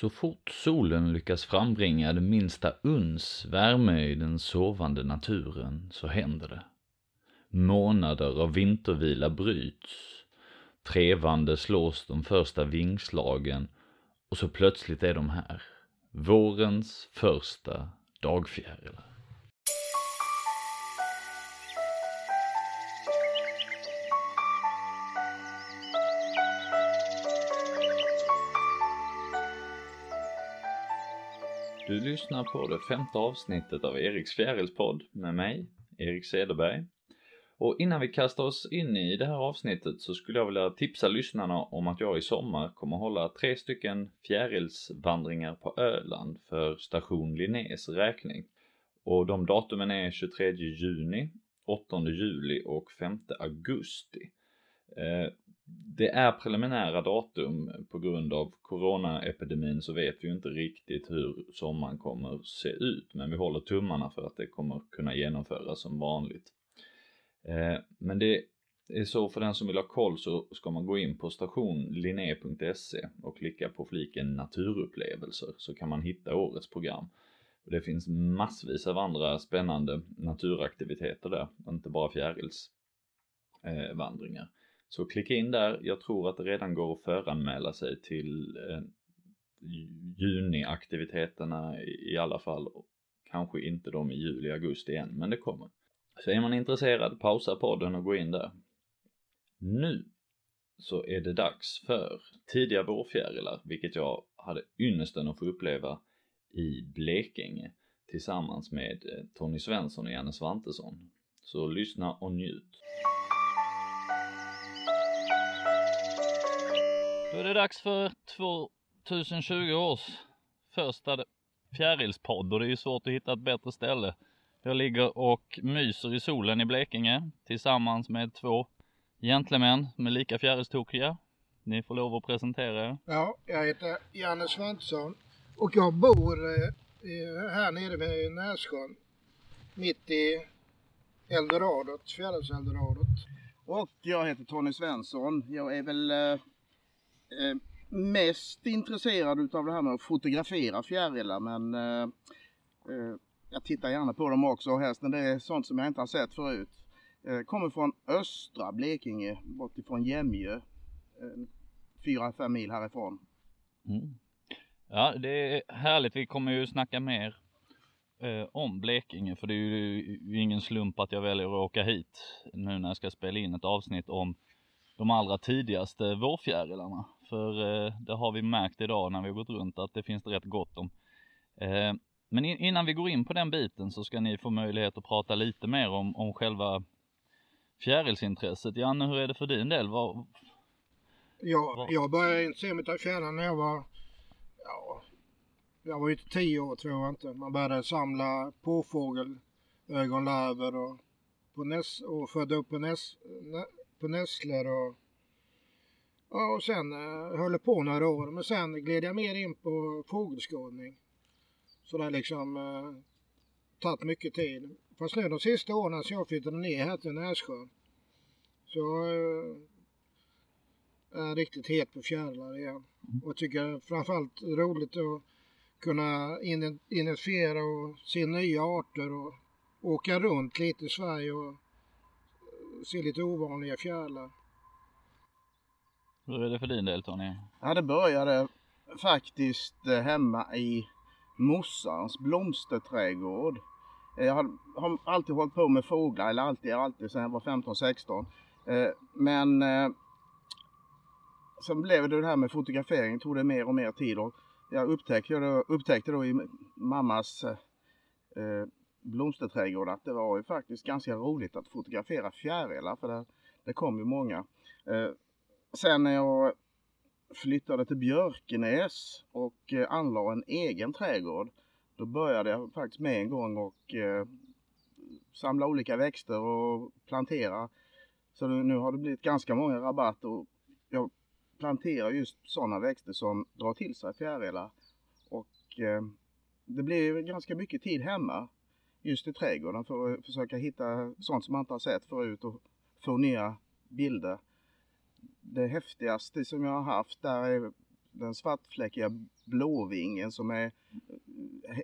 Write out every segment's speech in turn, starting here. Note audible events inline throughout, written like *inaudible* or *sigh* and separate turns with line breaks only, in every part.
Så fort solen lyckas frambringa det minsta uns värme i den sovande naturen så händer det. Månader av vintervila bryts. Trevande slås de första vingslagen och så plötsligt är de här. Vårens första dagfjärilar. Du lyssnar på det femte avsnittet av Eriks fjärilspodd med mig, Erik Cederberg. Och innan vi kastar oss in i det här avsnittet så skulle jag vilja tipsa lyssnarna om att jag i sommar kommer hålla tre stycken fjärilsvandringar på Öland för station Linnés räkning. Och de datumen är 23 juni, 8 juli och 5 augusti. Eh, det är preliminära datum på grund av coronaepidemin så vet vi ju inte riktigt hur sommaren kommer se ut men vi håller tummarna för att det kommer kunna genomföras som vanligt. Eh, men det är så för den som vill ha koll så ska man gå in på stationlinne.se och klicka på fliken naturupplevelser så kan man hitta årets program. Det finns massvis av andra spännande naturaktiviteter där, inte bara fjärilsvandringar. Så klicka in där, jag tror att det redan går att föranmäla sig till eh, juniaktiviteterna i, i alla fall. Kanske inte de i juli, augusti än, men det kommer. Så är man intresserad, pausa podden och gå in där. Nu så är det dags för tidiga vårfjärilar, vilket jag hade ynnesten att få uppleva i Blekinge tillsammans med eh, Tony Svensson och Janne Svantesson. Så lyssna och njut. Då är det dags för 2020 års första fjärilspodd och det är ju svårt att hitta ett bättre ställe. Jag ligger och myser i solen i Blekinge tillsammans med två gentlemän med lika fjärilstokiga. Ni får lov att presentera er.
Ja, jag heter Janne Svantesson och jag bor eh, här nere vid Nässjön. Mitt i Eldoradot, fjärilseldoradot.
Och jag heter Tony Svensson. Jag är väl eh, Eh, mest intresserad utav det här med att fotografera fjärilar men eh, eh, jag tittar gärna på dem också och helst när det är sånt som jag inte har sett förut. Eh, kommer från östra Blekinge, bortifrån Jämjö. Eh, fyra, fem mil härifrån.
Mm. Ja, det är härligt. Vi kommer ju snacka mer eh, om Blekinge för det är ju ingen slump att jag väljer att åka hit nu när jag ska spela in ett avsnitt om de allra tidigaste vårfjärilarna. För eh, det har vi märkt idag när vi har gått runt att det finns det rätt gott om. Eh, men innan vi går in på den biten så ska ni få möjlighet att prata lite mer om, om själva fjärilsintresset. Janne, hur är det för din del? Var,
ja, var... Jag började intressera mig av fjärilar när jag var, ja, jag var ju tio år tror jag inte. Man började samla påfågel, ögonlarver och, på näs, och födde upp på, näs, på nässlor och och sen eh, höll det på några år. Men sen gled jag mer in på fågelskådning. Så det har liksom eh, tagit mycket tid. Fast nu de sista åren sen jag flyttade ner här till Nässjön så eh, är jag riktigt het på fjärilar igen. Och tycker framförallt roligt att kunna identifiera och se nya arter och åka runt lite i Sverige och eh, se lite ovanliga fjärilar.
Hur är det för din del Tony?
Ja det började faktiskt eh, hemma i morsans blomsterträdgård. Eh, jag har alltid hållit på med fåglar, eller alltid, alltid sedan jag var 15-16. Eh, men sen blev det det här med fotografering, tog det mer och mer tid och jag upptäckte då, upptäckte då i mammas blomsterträdgård att det var ju faktiskt ganska roligt att fotografera fjärilar för det, det kom ju många sen när jag flyttade till Björkenäs och eh, anlade en egen trädgård, då började jag faktiskt med en gång och eh, samla olika växter och plantera. Så nu har det blivit ganska många rabatter och jag planterar just sådana växter som drar till sig fjärilar. Och eh, det blir ganska mycket tid hemma just i trädgården för att försöka hitta sånt som man inte har sett förut och få nya bilder det häftigaste som jag har haft där är den svartfläckiga blåvingen som är,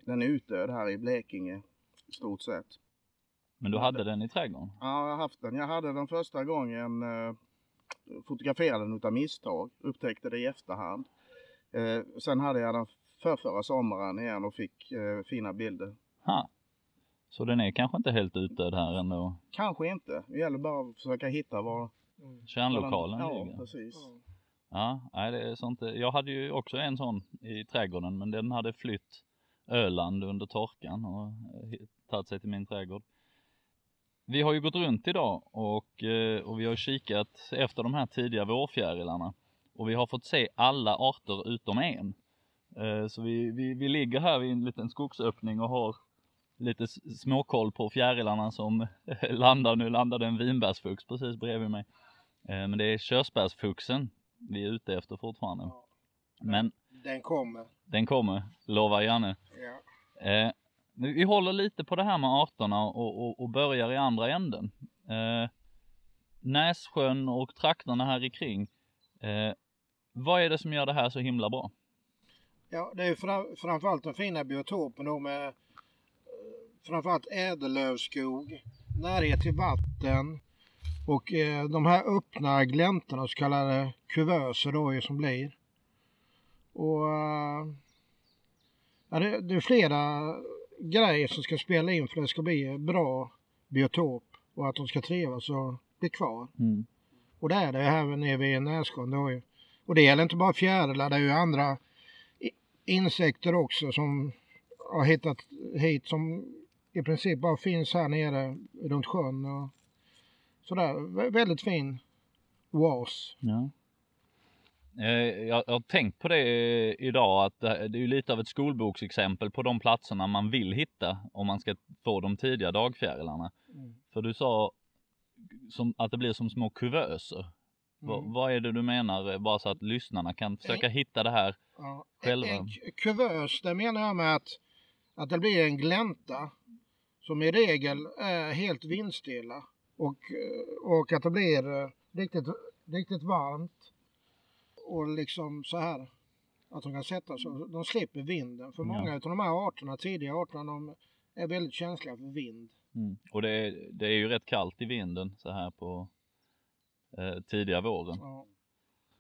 den är utdöd här i Blekinge i stort sett.
Men du hade den i trädgården?
Ja, jag har haft den. Jag hade den första gången eh, fotograferade den utav misstag, upptäckte det i efterhand. Eh, sen hade jag den för förra sommaren igen och fick eh, fina bilder.
Ha. Så den är kanske inte helt utdöd här ändå?
Kanske inte. Det gäller bara att försöka hitta var
kärnlokalen
ja,
ligger.
Precis.
Ja, nej, det är sånt. Jag hade ju också en sån i trädgården men den hade flytt Öland under torkan och eh, tagit sig till min trädgård. Vi har ju gått runt idag och, eh, och vi har kikat efter de här tidiga vårfjärilarna och vi har fått se alla arter utom en. Eh, så vi, vi, vi ligger här vid en liten skogsöppning och har lite småkoll på fjärilarna som *laughs* landar. Nu landade en vinbärsfux precis bredvid mig. Eh, men det är körsbärsfuxen vi är ute efter fortfarande.
Ja.
Men
Den kommer.
den kommer, lovar Janne.
Ja.
Eh, vi håller lite på det här med arterna och, och, och börjar i andra änden. Eh, Nässjön och trakterna här i kring. Eh, vad är det som gör det här så himla bra?
Ja, det är ju fram, framförallt den fina biotopen då med eh, framförallt ädellövskog, närhet till vatten och eh, de här öppna gläntorna, så kallade kuvöser då som blir. Och eh, ja, det, det är flera grejer som ska spela in för att det ska bli bra biotop och att de ska trivas och bli kvar.
Mm.
Och det är det här nere vid ju. Och det gäller inte bara fjärilar, det är ju andra insekter också som har hittat hit som i princip bara finns här nere runt sjön och sådär. Vä- Väldigt fin oas.
Ja. Eh, Jag, har tänkt på det idag att det är lite av ett skolboksexempel på de platserna man vill hitta om man ska få de tidiga dagfjärilarna.
Mm.
För du sa som, att det blir som små kuvöser.
Mm.
vad är det du menar? eh, Bara så att lyssnarna kan försöka hitta det här.
Ja.
Själva.
En ku- kuvös, det menar jag med att, att det blir en glänta som i regel är helt vindstilla och, och att det blir eh, riktigt, riktigt varmt och liksom så här att de kan sätta sig. De slipper vinden. För
Ja.
många av de här arterna, tidiga arterna, de är väldigt känsliga för vind.
Mm. Och det är, det är ju rätt kallt i vinden så här på eh, tidiga våren.
Ja.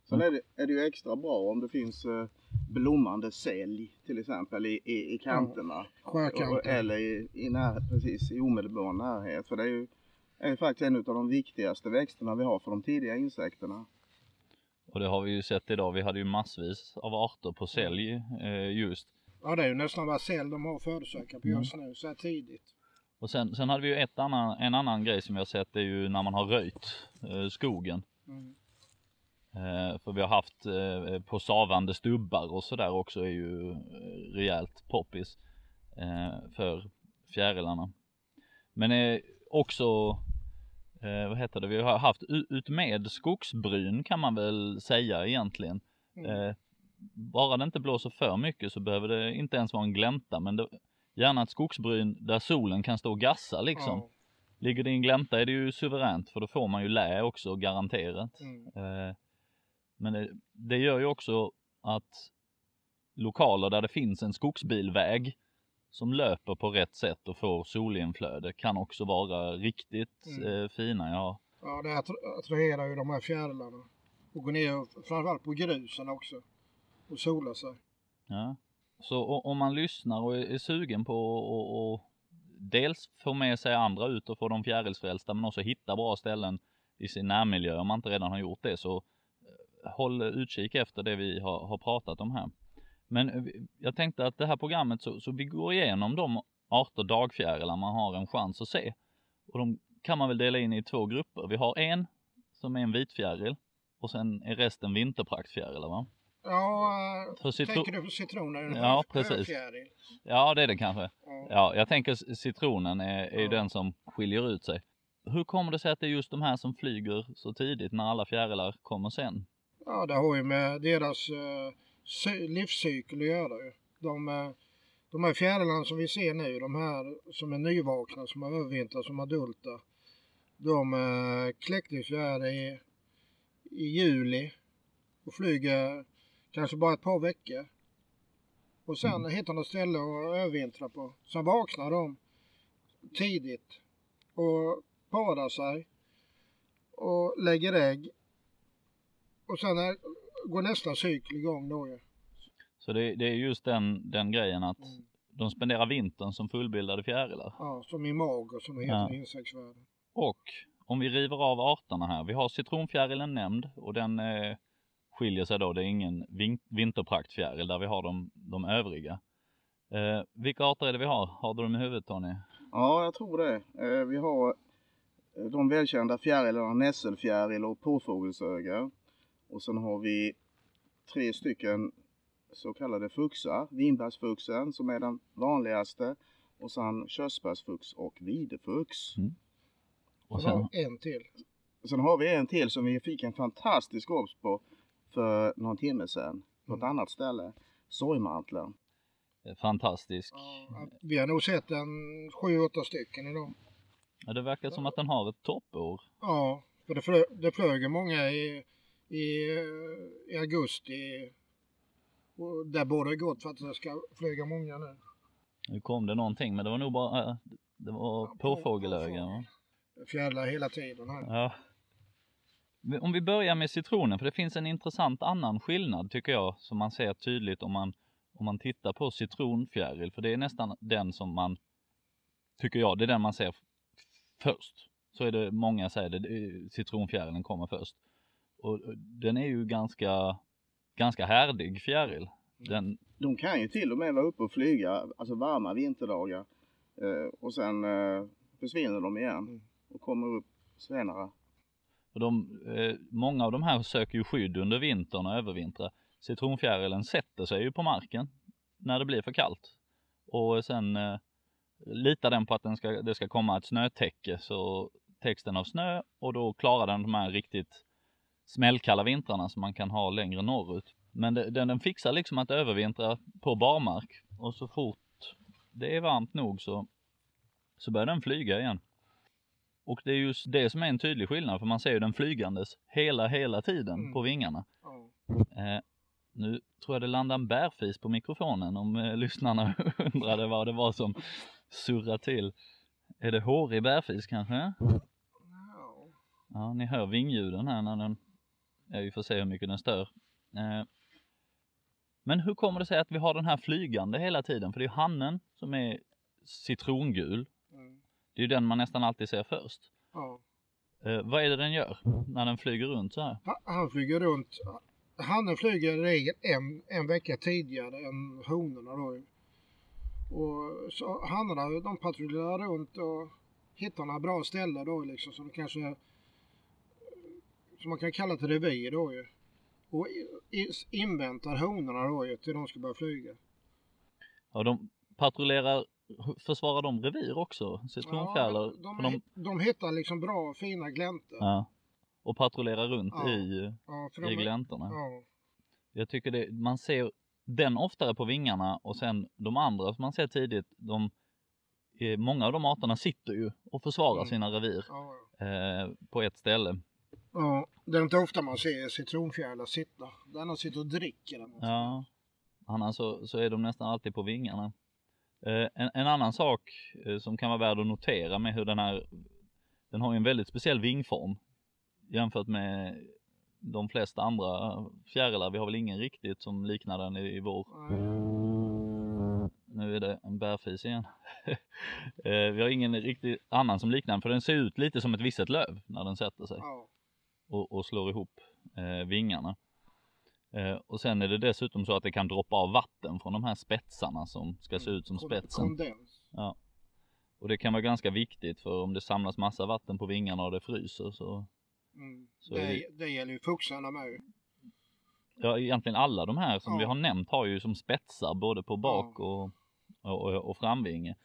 Sen är det, är det ju extra bra om det finns eh, blommande sälj till exempel i, i, i kanterna.
Sjökanten.
eller i, i, när, precis, i omedelbar närhet. För det är ju, är faktiskt en av de viktigaste växterna vi har för de tidiga insekterna.
Och det har vi ju sett idag. Vi hade ju massvis av arter på sälj eh, just.
Ja, det är ju nästan bara säl de har att försöka på
Mm.
just nu, så här tidigt.
Och sen, sen hade vi ju ett annan, en annan grej som vi har sett det är ju när man har röjt eh, skogen.
Mm.
Eh, för vi har haft eh, på savande stubbar och sådär också är ju eh, rejält poppis eh, för fjärilarna. Men eh, också, eh, vad heter det, vi har haft utmed skogsbryn kan man väl säga egentligen.
Mm.
Eh, bara det inte blåser för mycket så behöver det inte ens vara en glänta men det, gärna ett skogsbryn där solen kan stå och gassa liksom.
Ja.
Ligger det i en glänta är det ju suveränt för då får man ju lä också garanterat.
Mm.
Eh, men det, det gör ju också att lokaler där det finns en skogsbilväg som löper på rätt sätt och får solinflöde kan också vara riktigt
Mm.
eh, fina. Ja,
Ja, det attra- attraherar ju de här fjärilarna. Och går ner framförallt på grusen också. Och sola sig.
ja. Så om man lyssnar och är, är sugen på att dels få med sig andra ut och få dem fjärilsfrälsta men också hitta bra ställen i sin närmiljö om man inte redan har gjort det så eh, håll utkik efter det vi har, har pratat om här. Men eh, jag tänkte att det här programmet så, så vi går igenom de arter dagfjärilar man har en chans att se. Och de kan man väl dela in i två grupper. Vi har en som är en vitfjäril och sen är resten vinterpraktfjärilar va?
Ja,
För citro-
tänker du på citronen?
Ja, precis. Ja det är det kanske.
Ja.
Ja, jag tänker citronen är, är
Ja.
den som skiljer ut sig. Hur kommer det sig att det är just de här som flyger så tidigt när alla fjärilar kommer sen?
ja, det har ju med deras uh, livscykel att göra ju. De, eh, de här fjärilarna som vi ser nu, de här som är nyvakna, som har övervintrat som adulta. De uh, kläcktes ju här i, i juli och flyger kanske bara ett par veckor. Och sen mm. hittar de ställe att övervintra på. Sen vaknar de tidigt och parar sig och lägger ägg. Och sen är, går nästa cykel igång då ju.
Så det, det, är just den, den grejen att mm. de spenderar vintern som fullbildade fjärilar?
Ja, som i mag och som heter ja. insektsvärlden.
Och om vi river av arterna här. Vi har citronfjärilen nämnd och den eh, skiljer sig då. Det är ingen vin vinterpraktfjäril där vi har de, de övriga. Eh, vilka arter är det vi har? Har du dem i huvudet Tony?
Ja, jag tror det. Eh, vi har eh, de välkända fjärilarna nässelfjäril och påfågelsöga. Och sen har vi tre stycken så kallade fuxar. Vinbärsfuxen som är den vanligaste och sen körsbärsfux och videfux. Mm.
Och sen en till.
Sen har vi en till som vi fick en fantastisk obs på för någon timme sedan på ett mm. annat ställe. Sorgmantlen.
Fantastisk.
Ja, vi har nog sett en sju, åtta stycken idag.
Ja, det verkar som att den har ett toppår.
Ja, för det, flö, det flög många i, i, i augusti. Och där borde det gått för att det ska flyga många nu.
Nu kom det någonting, men det var nog bara det var ja, påfågelöga.
Fjärilar hela tiden här.
Ja. Om vi börjar med citronen, för det finns en intressant annan skillnad tycker jag som man ser tydligt om man, om man tittar på citronfjäril, för det är nästan den som man, tycker jag, det är den man ser först. Så är det många säger det, citronfjärilen kommer först. Och den är ju ganska, ganska härdig fjäril. Den...
De kan ju till och med vara uppe och flyga, alltså varma vinterdagar. Eh, och sen eh, försvinner de igen mm. och kommer upp senare.
Och de, eh, många av de här söker ju skydd under vintern och övervintrar. Citronfjärilen sätter sig ju på marken när det blir för kallt. Och sen eh, litar den på att den ska, det ska komma ett snötäcke så täcks den av snö och då klarar den de här riktigt smällkalla vintrarna som man kan ha längre norrut. Men det, den, den fixar liksom att övervintra på barmark och så fort det är varmt nog så, så börjar den flyga igen. Och det är just det som är en tydlig skillnad för man ser ju den flygandes hela, hela tiden mm. på vingarna. Mm. Eh, nu tror jag det landade en bärfis på mikrofonen om eh, lyssnarna *laughs* undrade vad det var som surrade till. Är det hårig bärfis kanske? No. Ja, ni hör vingljuden här när den, vi får se hur mycket den stör. Eh, men hur kommer det sig att vi har den här flygande hela tiden? För det är hannen som är citrongul det är ju den man nästan alltid ser först. Ja. Eh, vad är det den gör när den flyger runt så här?
Han flyger runt. Hannen flyger i regel en, en vecka tidigare än honorna då. Och så hannarna de patrullerar runt och hittar några bra ställen då liksom som kanske som man kan kalla ett revir då ju. Och inväntar honorna då ju till de ska börja flyga.
Ja, de patrullerar försvarar de revir också? Citronfjärilar?
Ja, de, de, de, de hittar liksom bra fina gläntor.
Ja. Och patrullerar runt ja. i, ja, i gläntorna. Ja. Jag tycker det, man ser den oftare på vingarna och sen de andra som man ser tidigt, de, många av de arterna sitter ju och försvarar mm. sina revir eh, på ett ställe.
Ja, det är inte ofta man ser citronfjärilar sitta. Den har sitter och dricker.
Ja, annars så, så är de nästan alltid på vingarna. Eh, en, en, annan sak eh, som kan vara värd att notera med hur den här, den har ju en väldigt speciell vingform jämfört med de flesta andra fjärilar. Vi har väl ingen riktigt som liknar den i, i vår. Nu är det en bärfis igen. *laughs* Eh, vi har ingen riktigt annan som liknar den för den ser ut lite som ett visset löv när den sätter sig och, och slår ihop eh, vingarna. Eh, och sen är det dessutom så att det kan droppa av vatten från de här spetsarna som ska se ut som spetsen.
Kondens.
Ja. Och det kan vara ganska viktigt för om det samlas massa vatten på vingarna och det fryser så...
Mm. så det, det... det gäller ju fuxarna med.
Ja egentligen alla de här som ja. vi har nämnt har ju som spetsar både på bak ja. och, och, och framvinge.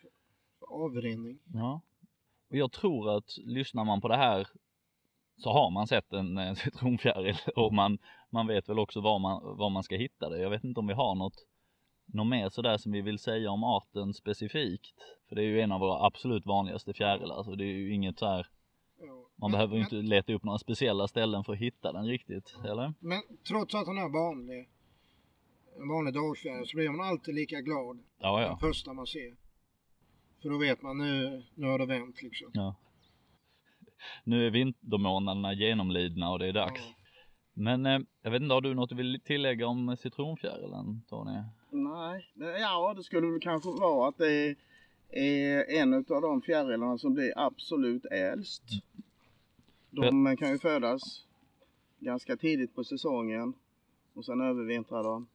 Avrinning.
Ja. Och jag tror att lyssnar man på det här så har man sett en, en *laughs* citronfjäril och man, man vet väl också var man, var man ska hitta det. Jag vet inte om vi har något, något mer sådär som vi vill säga om arten specifikt. För det är ju en av våra absolut vanligaste fjärilar, så det är ju inget så här man behöver ju inte leta upp några speciella ställen för att hitta den riktigt, eller?
Men trots att den är vanlig en vanlig dagfjäril så blir man alltid lika glad.
Ja, ja.
Den första man ser. För då vet man nu, nu har det vänt liksom.
Ja. Nu är vintermånaderna genomlidna och det är dags.
Ja.
Men eh, jag vet inte, har du något du vill tillägga om citronfjärilen Tony?
Nej, ja det skulle väl kanske vara att det är en av de fjärilarna som blir absolut äldst. De kan ju födas ganska tidigt på säsongen och sen övervintrar de.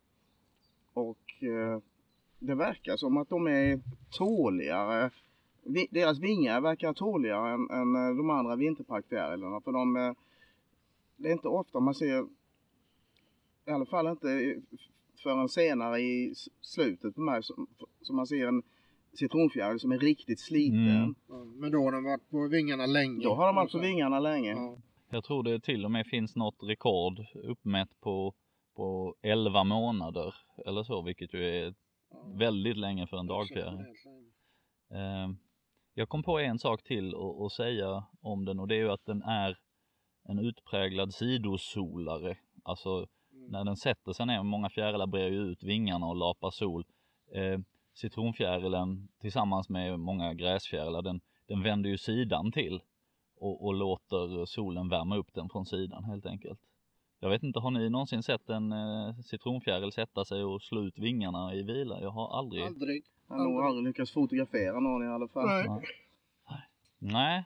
Och eh, det verkar som att de är tåligare. Vi- Deras vingar verkar tåligare än, än eh, de andra vinterparkfjärilarna för de eh, det är inte ofta man ser i alla fall inte förrän senare i slutet på maj som, som man ser en citronfjäril som är riktigt sliten.
Mm.
Ja, Men då har den varit på vingarna länge.
Då har de alltså vingarna länge.
Ja.
Jag tror det till och med finns något rekord uppmätt på, på 11 månader eller så, vilket ju är väldigt länge för en dagfjäril. Eh, jag kom på en sak till att säga om den och det är ju att den är en utpräglad sidosolare. Alltså
Mm.
när den sätter sig ner, många fjärilar brer ju ut vingarna och lapar sol. Eh, citronfjärilen tillsammans med många gräsfjärilar, den, den vänder ju sidan till och, och låter solen värma upp den från sidan helt enkelt. Jag vet inte, har ni någonsin sett en eh, citronfjäril sätta sig och slå ut vingarna i vila? Jag har aldrig.
Aldrig.
Jag har nog
Aldrig.
aldrig lyckats fotografera någon i alla fall.
Nej.
Ja. Nej,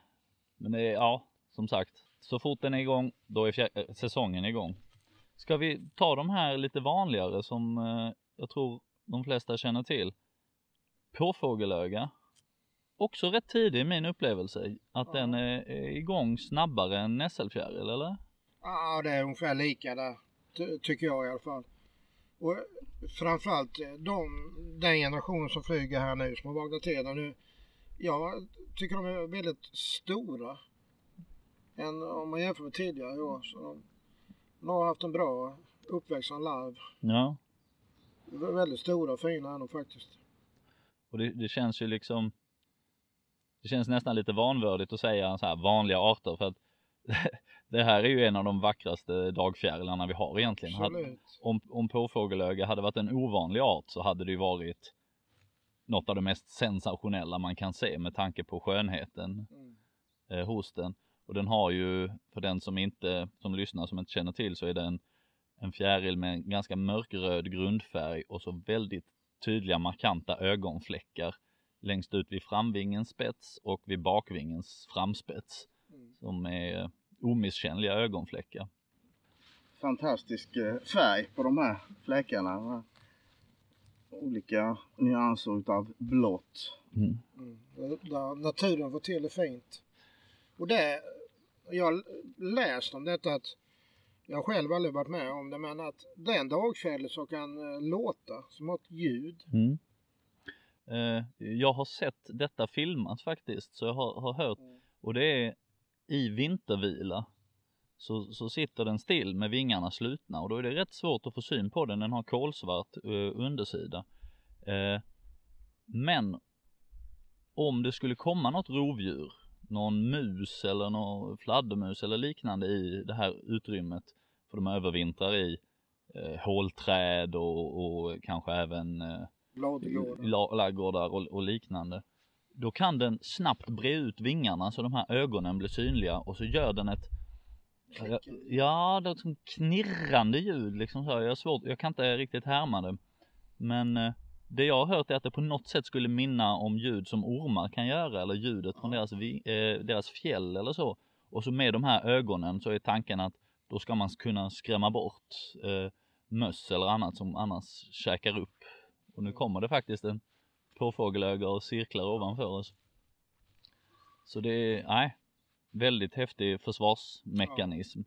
men det är, ja, som sagt, så fort den är igång, då är fjär- äh, säsongen igång. Ska vi ta de här lite vanligare som eh, jag tror de flesta känner till? Påfågelöga. Också rätt tidig i min upplevelse att
Ja.
den är, är igång snabbare än nässelfjäril, eller?
Ja, det är ungefär lika där. Ty- tycker jag i alla fall. Och framförallt eh, de, den generationen som flyger här nu, som har vaknat till det nu. Jag tycker de är väldigt stora. Än om man jämför med tidigare år. Så de, de har haft en bra uppväxt som larv.
Ja.
De är väldigt stora och fina är de faktiskt.
Och det, det känns ju liksom Det känns nästan lite vanvördigt att säga så här vanliga arter för att *laughs* det här är ju en av de vackraste dagfjärilarna vi har egentligen.
Absolut.
Om, om påfågelöga hade varit en ovanlig art så hade det ju varit något av det mest sensationella man kan se med tanke på skönheten
Mm.
eh, hos den. Och den har ju, för den som inte, som lyssnar som inte känner till så är det en, en fjäril med en ganska mörkröd grundfärg och så väldigt tydliga markanta ögonfläckar längst ut vid framvingens spets och vid bakvingens framspets
Mm.
som är omisskännliga ögonfläckar.
Fantastisk eh, färg på de här fläckarna. Olika nyanser utav blått.
Mm.
Mm. Där- naturen får till det fint. Och det, jag har läst om detta att jag själv aldrig varit med om det men att den dagfjärilen som kan eh, låta som ett ljud.
Mm. Eh, jag har sett detta filmat faktiskt, så jag har, har hört
Mm.
och det är i vintervila så, så sitter den still med vingarna slutna och då är det rätt svårt att få syn på den. Den har kolsvart eh, undersida. Eh, men om det skulle komma något rovdjur, någon mus eller någon fladdermus eller liknande i det här utrymmet, för de övervintrar i eh, hålträd och, och kanske även eh, ladugårdar och, och liknande. Då kan den snabbt bre ut vingarna så de här ögonen blir synliga och så gör den ett Ja, det är sånt knirrande ljud liksom så. Jag, svårt, jag kan inte riktigt härma det. Men eh, det jag har hört är att det på något sätt skulle minna om ljud som ormar kan göra eller ljudet från deras, eh, deras fjäll eller så. Och så med de här ögonen så är tanken att då ska man kunna skrämma bort eh, möss eller annat som annars käkar upp. Och nu kommer det faktiskt en påfågelöga och cirklar ovanför oss. Så det är, nej, väldigt häftig försvarsmekanism.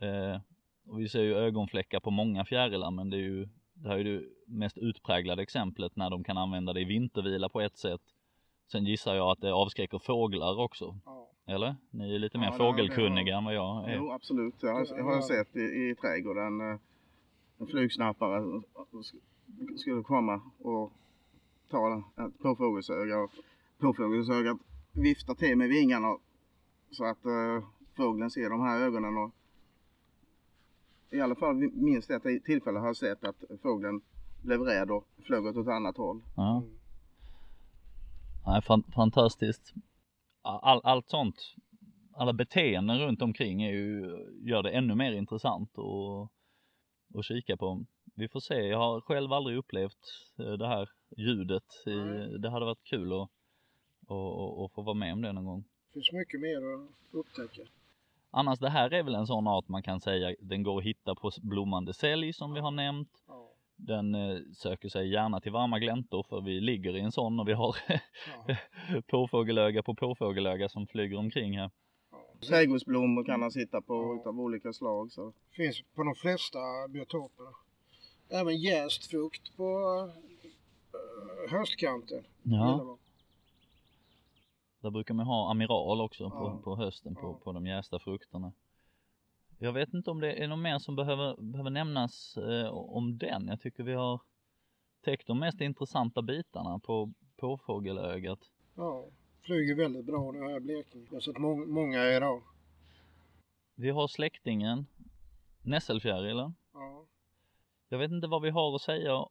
Eh, och vi ser ju ögonfläckar på många fjärilar men det är ju det här är ju det mest utpräglade exemplet när de kan använda det i vintervila på ett sätt. Sen gissar jag att det avskräcker fåglar också.
Ja.
Eller? Ni är lite mer
Ja, det-
fågelkunniga
det
än vad jag är.
Jo absolut, jag har, jag har sett i, i trädgården eh, en flugsnappare sk- skulle komma och ta ett påfågelsöga och påfågelsögat viftar till med vingarna så att eh, fågeln ser de här ögonen och i alla fall vid minst ett tillfälle har jag sett att fågeln blev rädd och flög åt ett annat håll.
Ja. Nej, fan, fantastiskt. All, allt sånt, alla beteenden runt omkring är ju, gör det ännu mer intressant att, att kika på. Vi får se, jag har själv aldrig upplevt eh, det här ljudet. I, det hade varit kul att, att, att få vara med om det någon gång.
Det finns mycket mer att upptäcka.
Annars det här är väl en sån art man kan säga, den går att hitta på blommande sälj som vi har nämnt.
Ja.
Den eh, söker sig gärna till varma gläntor för vi ligger i en sån och vi har
Ja. *laughs*
påfågelöga på påfågelöga som flyger omkring här.
Trädgårdsblommor kan han sitta på
Ja.
utav olika slag. Så.
Finns på de flesta biotoper. Även jäst frukt på eh, höstkanten.
Ja, där brukar man ha amiral också på,
Ja.
på hösten på,
Ja.
på de jästa frukterna. Jag vet inte om det är något mer som behöver, behöver nämnas eh, om den. Jag tycker vi har täckt de mest intressanta bitarna på påfågelögat.
Ja, flyger väldigt bra nu här i Blekinge. Jag har sett må- många idag.
Vi har släktingen, nässelfjärilen.
Ja.
Jag vet inte vad vi har att säga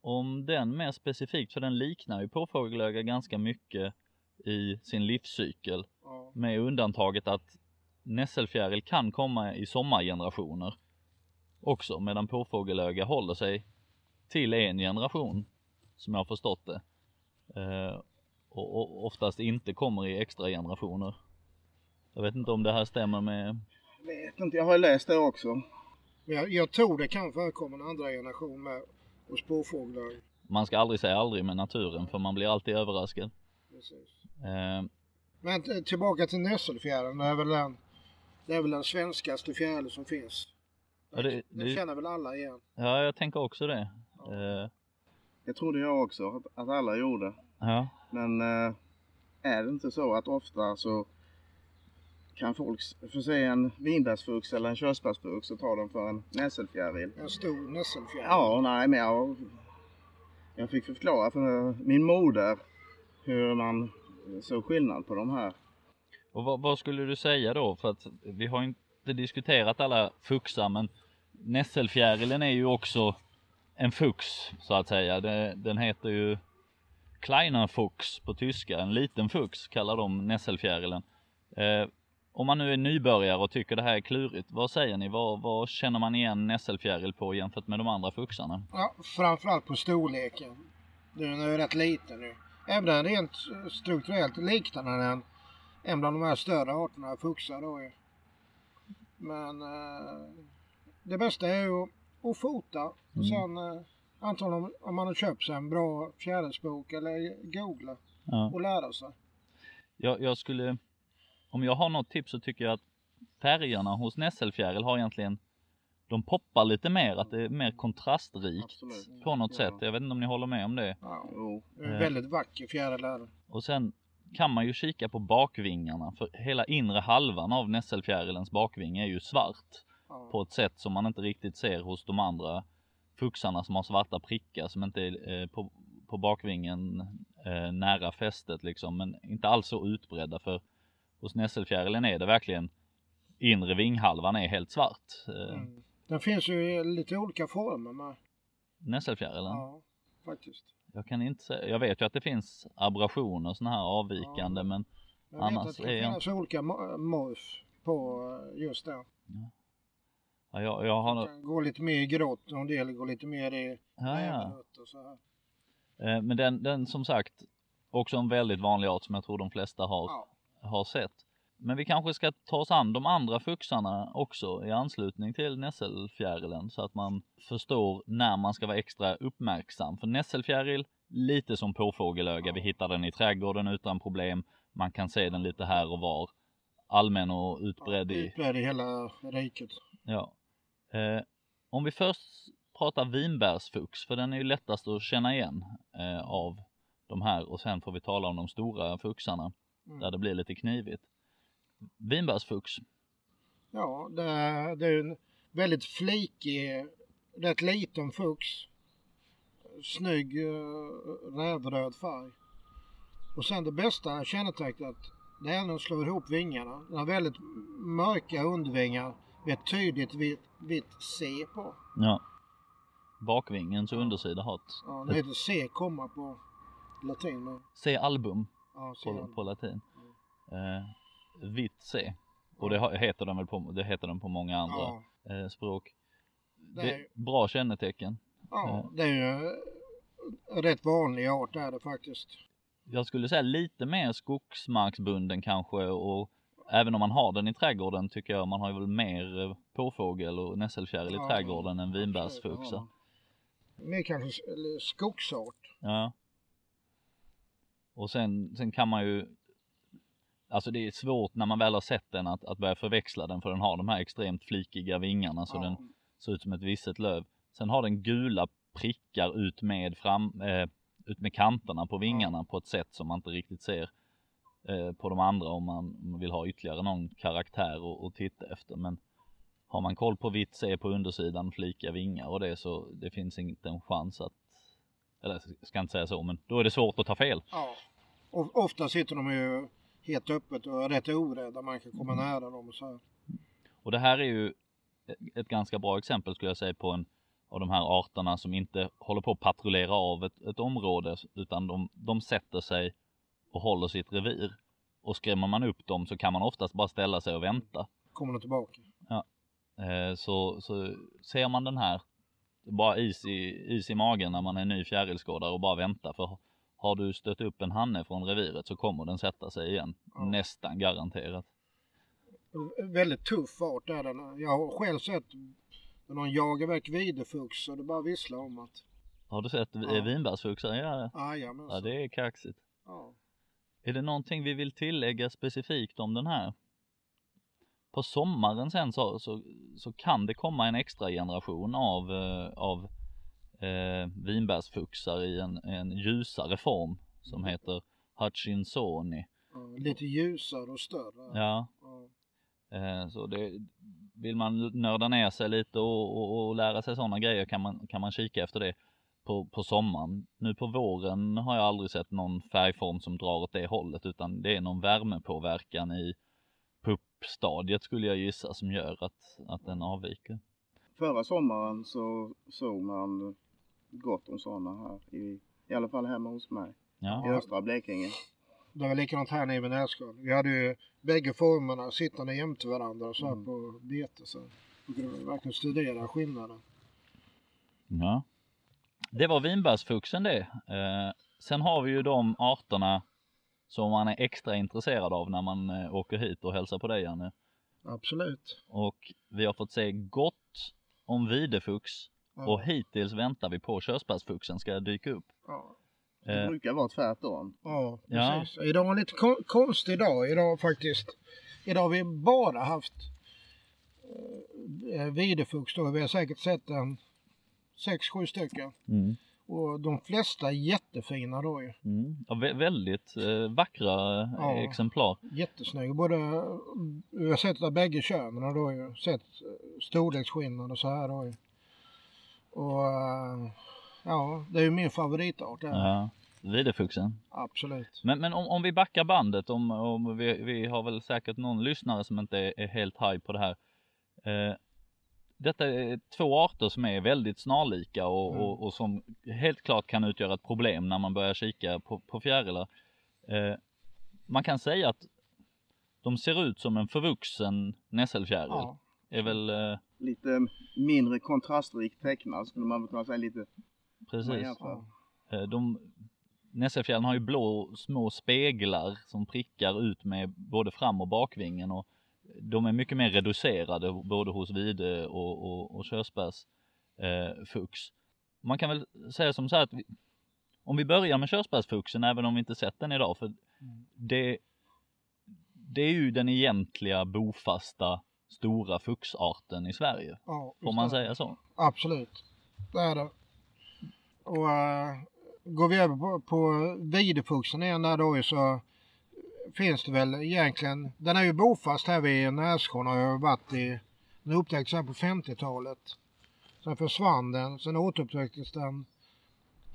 om den mer specifikt för den liknar ju påfågelöga ganska mycket i sin livscykel
Ja.
med undantaget att nässelfjäril kan komma i sommargenerationer också medan påfågelöga håller sig till en generation som jag har förstått det eh, och, och oftast inte kommer i extra generationer. Jag vet inte om det här stämmer med
Vet inte, jag har läst det också.
Men jag, jag tror det kan förekomma en andra generation med hos påfåglar.
man ska aldrig säga aldrig med naturen för man blir alltid överraskad.
Precis.
Eh,
Men t- tillbaka till nässelfjärilen. Det är väl den, det är väl den svenskaste fjärilen som finns.
Ja, det-
Den
det-
känner väl alla igen.
Ja, jag tänker också det. Eh,
Det trodde jag också att, att alla gjorde.
ja,
Men eh, är det inte så att ofta så kan folk få se en vinbärsfux eller en körsbärsfux och ta den för en nässelfjäril?
En stor nässelfjäril.
Ja, nej men jag, jag fick förklara för min moder hur man såg skillnad på de här.
och vad, vad skulle du säga då? För att vi har inte diskuterat alla fuxar, men nässelfjärilen är ju också en fux så att säga. Det, den heter ju Kleiner Fuchs på tyska, en liten fux kallar de nässelfjärilen. Om man nu är nybörjare och tycker det här är klurigt, vad säger ni? Vad, vad känner man igen nässelfjäril på jämfört med de andra fuxarna?
Ja, framförallt på storleken. Den är ju rätt liten nu. Även den rent strukturellt liknar den en bland de här större arterna fuxar då ju. Men eh, det bästa är ju att fota och
Mm.
sen eh, antagligen om man har köpt sig en bra fjärilsbok eller googla
Ja.
och lära sig.
Jag, jag skulle, om jag har något tips så tycker jag att färgerna hos nässelfjäril har egentligen, de poppar lite mer, att det är mer kontrastrikt
Absolut.
på något
Ja.
sätt. Jag vet inte om ni håller med om det.
Ja,
Jo,
det är
Eh.
väldigt vacker fjäril är det.
Och sen kan man ju kika på bakvingarna, för hela inre halvan av nässelfjärilens bakving är ju svart
Ja.
på ett sätt som man inte riktigt ser hos de andra fuxarna som har svarta prickar som inte är eh, på, på bakvingen eh, nära fästet liksom, men inte alls så utbredda för hos nässelfjärilen är det verkligen inre vinghalvan är helt svart. Eh,
Mm. Den finns ju i lite olika former med.
Nässelfjärilen.
Ja, faktiskt.
Jag kan inte säga, jag vet ju att det finns abrasioner sådana här avvikande
Ja.
men
Jag vet
Annars
att det
är
finnas olika mo- morf på eh, just det.
ja, jag, jag har
Det kan gå lite mer i grått och en del går lite mer i
ja, ja.
och så här.
Eh, Men den, den som sagt, också en väldigt vanlig art som jag tror de flesta har,
Ja.
Har sett. Men vi kanske ska ta oss an de andra fuxarna också i anslutning till nässelfjärilen så att man förstår när man ska vara extra uppmärksam. För nässelfjäril, lite som påfågelöga, vi hittar den i trädgården utan problem. Man kan se den lite här och var. Allmän och utbredd i
Utbredd i hela riket.
Ja. Eh, om vi först pratar vinbärsfux, för den är ju lättast att känna igen eh, av de här och sen får vi tala om de stora fuxarna
Mm.
där det blir lite knivigt. Vinbärsfux,
Ja, det är, det är en väldigt flikig, rätt liten fux. Snygg uh, rävröd färg. Och sen det bästa kännetecknet, det är när den slår ihop vingarna. Den har väldigt mörka undervingar med ett tydligt vitt, vitt C på.
ja. bakvingens undersida har ett...
Ja, det heter C komma på latin.
C album
Ja,
på, på latin. Eh, vitt C. Och det heter den väl på, det heter den på många andra
Ja,
eh, språk.
Det
Det,
är-
bra kännetecken.
ja, det är ju en rätt vanlig art är det faktiskt.
Jag skulle säga lite mer skogsmarksbunden kanske och även om man har den i trädgården tycker jag man har ju väl mer eh, påfågel och nässelkärl i
Ja,
trädgården än vinbärsfuxa.
Mer kanske skogsart.
Ja. Och sen, sen kan man ju Alltså det är svårt när man väl har sett den att, att börja förväxla den för den har de här extremt flikiga vingarna så
Ja.
den ser ut som ett visset löv. Sen har den gula prickar ut med fram, eh, ut med kanterna på vingarna på ett sätt som man inte riktigt ser eh, på de andra om man, om man vill ha ytterligare någon karaktär att- titta efter. Men har man koll på vitt C på undersidan, flika vingar och det så det finns inte en chans att eller jag ska inte säga så, men då är det svårt att ta fel.
Ja. Och ofta sitter de ju helt öppet och är rätt orädda. Man kan komma
Mm.
nära dem och så här.
Och det här är ju ett ganska bra exempel skulle jag säga på en av de här arterna som inte håller på att patrullera av ett, ett område utan de, de sätter sig och håller sitt revir. Och skrämmer man upp dem så kan man oftast bara ställa sig och vänta.
Kommer de tillbaka.
Eh, så, så ser man den här, bara is i, is i magen när man är ny fjärilskådare och bara vänta. För har du stött upp en hanne från reviret så kommer den sätta sig igen.
Ja.
Nästan garanterat.
Väldigt tuff art är den. Jag har själv sett när någon jagar väck videfux och det bara visslar om att
Har du sett
Ja.
ja. vinbärsfuxar? Ja, ja
jajamensan.
det är kaxigt.
Ja.
Är det någonting vi vill tillägga specifikt om den här? På sommaren sen så, så, så kan det komma en extra generation av, eh, av eh, vinbärsfuxar i en, en ljusare form som heter Hutchinsoni.
Ja, Lite ljusare och större.
Ja,
Ja.
eh, så det, vill man nörda ner sig lite och, och, och lära sig sådana grejer kan man, kan man kika efter det på, på sommaren. Nu på våren har jag aldrig sett någon färgform som drar åt det hållet utan det är någon värmepåverkan i puppstadiet skulle jag gissa som gör att, att den avviker.
Förra sommaren så såg man gott om sådana här. I, I alla fall hemma hos mig. I
Ja,
östra Blekinge.
Det var likadant här nere vid Nässkal. Vi hade ju bägge formerna sittande jämte varandra och så här
Mm.
på bete. Så vi kunde verkligen studera skillnaden.
ja. Det var vinbärsfuxen det. Eh, sen har vi ju de arterna som man är extra intresserad av när man eh, åker hit och hälsar på dig Janne.
Absolut.
Och vi har fått se gott om videfux
Ja.
och hittills väntar vi på körsbärsfuxen ska dyka upp.
Ja.
Det
Eh,
brukar vara tvärtom.
Ja,
Ja.
precis. Idag är en lite kon- konstig dag. Idag faktiskt. Idag har vi bara haft eh, videfux då. Vi har säkert sett en sex, sju stycken.
mm,
Och de flesta är jättefina då ju.
mm. Ja, vä- väldigt eh, vackra eh,
Ja.
exemplar.
Jättesnygga. Både, vi har sett av bägge könen då ju. Sett eh, storleksskillnad och så här då ju. Och eh, ja, det är ju min favoritart. där.
Ja, videfuxen.
Absolut.
Men, men om, om vi backar bandet, om, om vi, vi har väl säkert någon lyssnare som inte är, är helt high på det här. Detta är två arter som är väldigt snarlika och,
Mm.
och, och som helt klart kan utgöra ett problem när man börjar kika på, på fjärilar. Eh, man kan säga att de ser ut som en förvuxen nässelfjäril.
Ja.
Är väl eh,
Lite mindre kontrastrikt tecknad skulle man väl kunna säga lite.
precis.
Ja.
Eh, De, Nässelfjärilen har ju blå små speglar som prickar ut med både fram och bakvingen och de är mycket mer reducerade både hos vide och, och, och körsbärsfux. Eh, fux. Man kan väl säga som så här att vi, om vi börjar med körsbärsfuxen även om vi inte sett den idag för det, det är ju den egentliga bofasta stora fuxarten i Sverige.
Ja,
Får man
det.
säga så?
Absolut. Det är det. Och äh, går vi över på, på videfuxen igen där då så finns det väl egentligen, den är ju bofast här vid Nässjön har ju varit i, den upptäcktes här på 50-talet. Sen försvann den, sen återupptäcktes den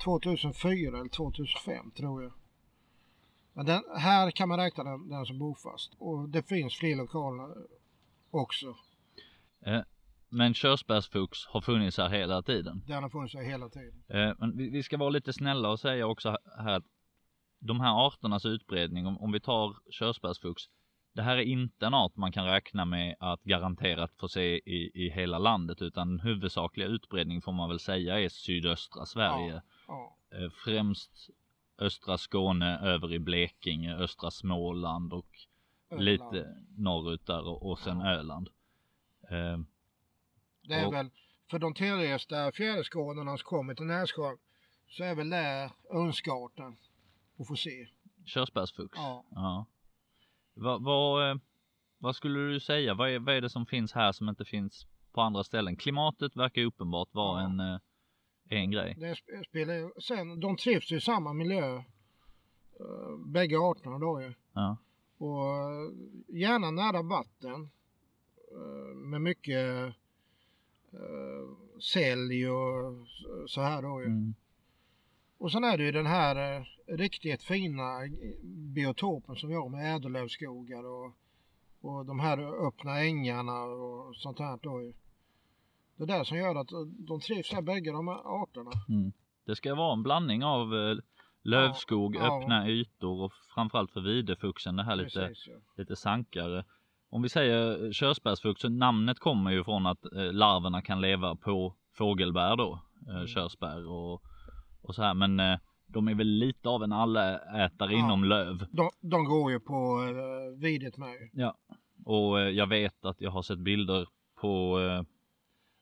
2004 eller 2005 tror jag. Men den, här kan man räkna den, den som bofast och det finns fler lokaler också.
men körsbärsfux har funnits här hela tiden.
Den har funnits här hela tiden.
Eh, men vi, vi, ska vara lite snälla och säga också här de här arternas utbredning, om, om vi tar körsbärsfux, det här är inte en art man kan räkna med att garanterat få se i, i hela landet, utan huvudsakliga utbredning får man väl säga är sydöstra Sverige. Ja, ja. Eh, främst östra Skåne, över i Blekinge, östra Småland och Öland. lite norrut där och, och sen ja. Öland.
Eh, det är och, väl för de tidigaste fjäderskådorna som kommer till Nässjön så är väl det önskarten att få se.
Körsbärsfux? Ja. ja. Vad, vad, eh, vad skulle du säga? Vad är, vad är det som finns här som inte finns på andra ställen? Klimatet verkar uppenbart vara ja. en, eh, en grej.
Det spelar, sen, de trivs ju i samma miljö. Eh, bägge arterna då ju. Ja. Och gärna nära vatten. Med mycket sälj och så här då ju. Mm. Och sen är det ju den här eh, riktigt fina biotopen som vi har med ädellövskogar och, och de här öppna ängarna och sånt här då. Det är det som gör att de trivs här bägge de här arterna. Mm.
Det ska vara en blandning av eh, lövskog, ja, öppna ja. ytor och framförallt för videfuxen det här lite, ja. lite sankare. Om vi säger körsbärsfux, namnet kommer ju från att eh, larverna kan leva på fågelbär då, eh, mm. körsbär och och så här. Men eh, de är väl lite av en allätare ja, inom löv.
De, de går ju på eh, videt med.
Ja, och eh, jag vet att jag har sett bilder på eh,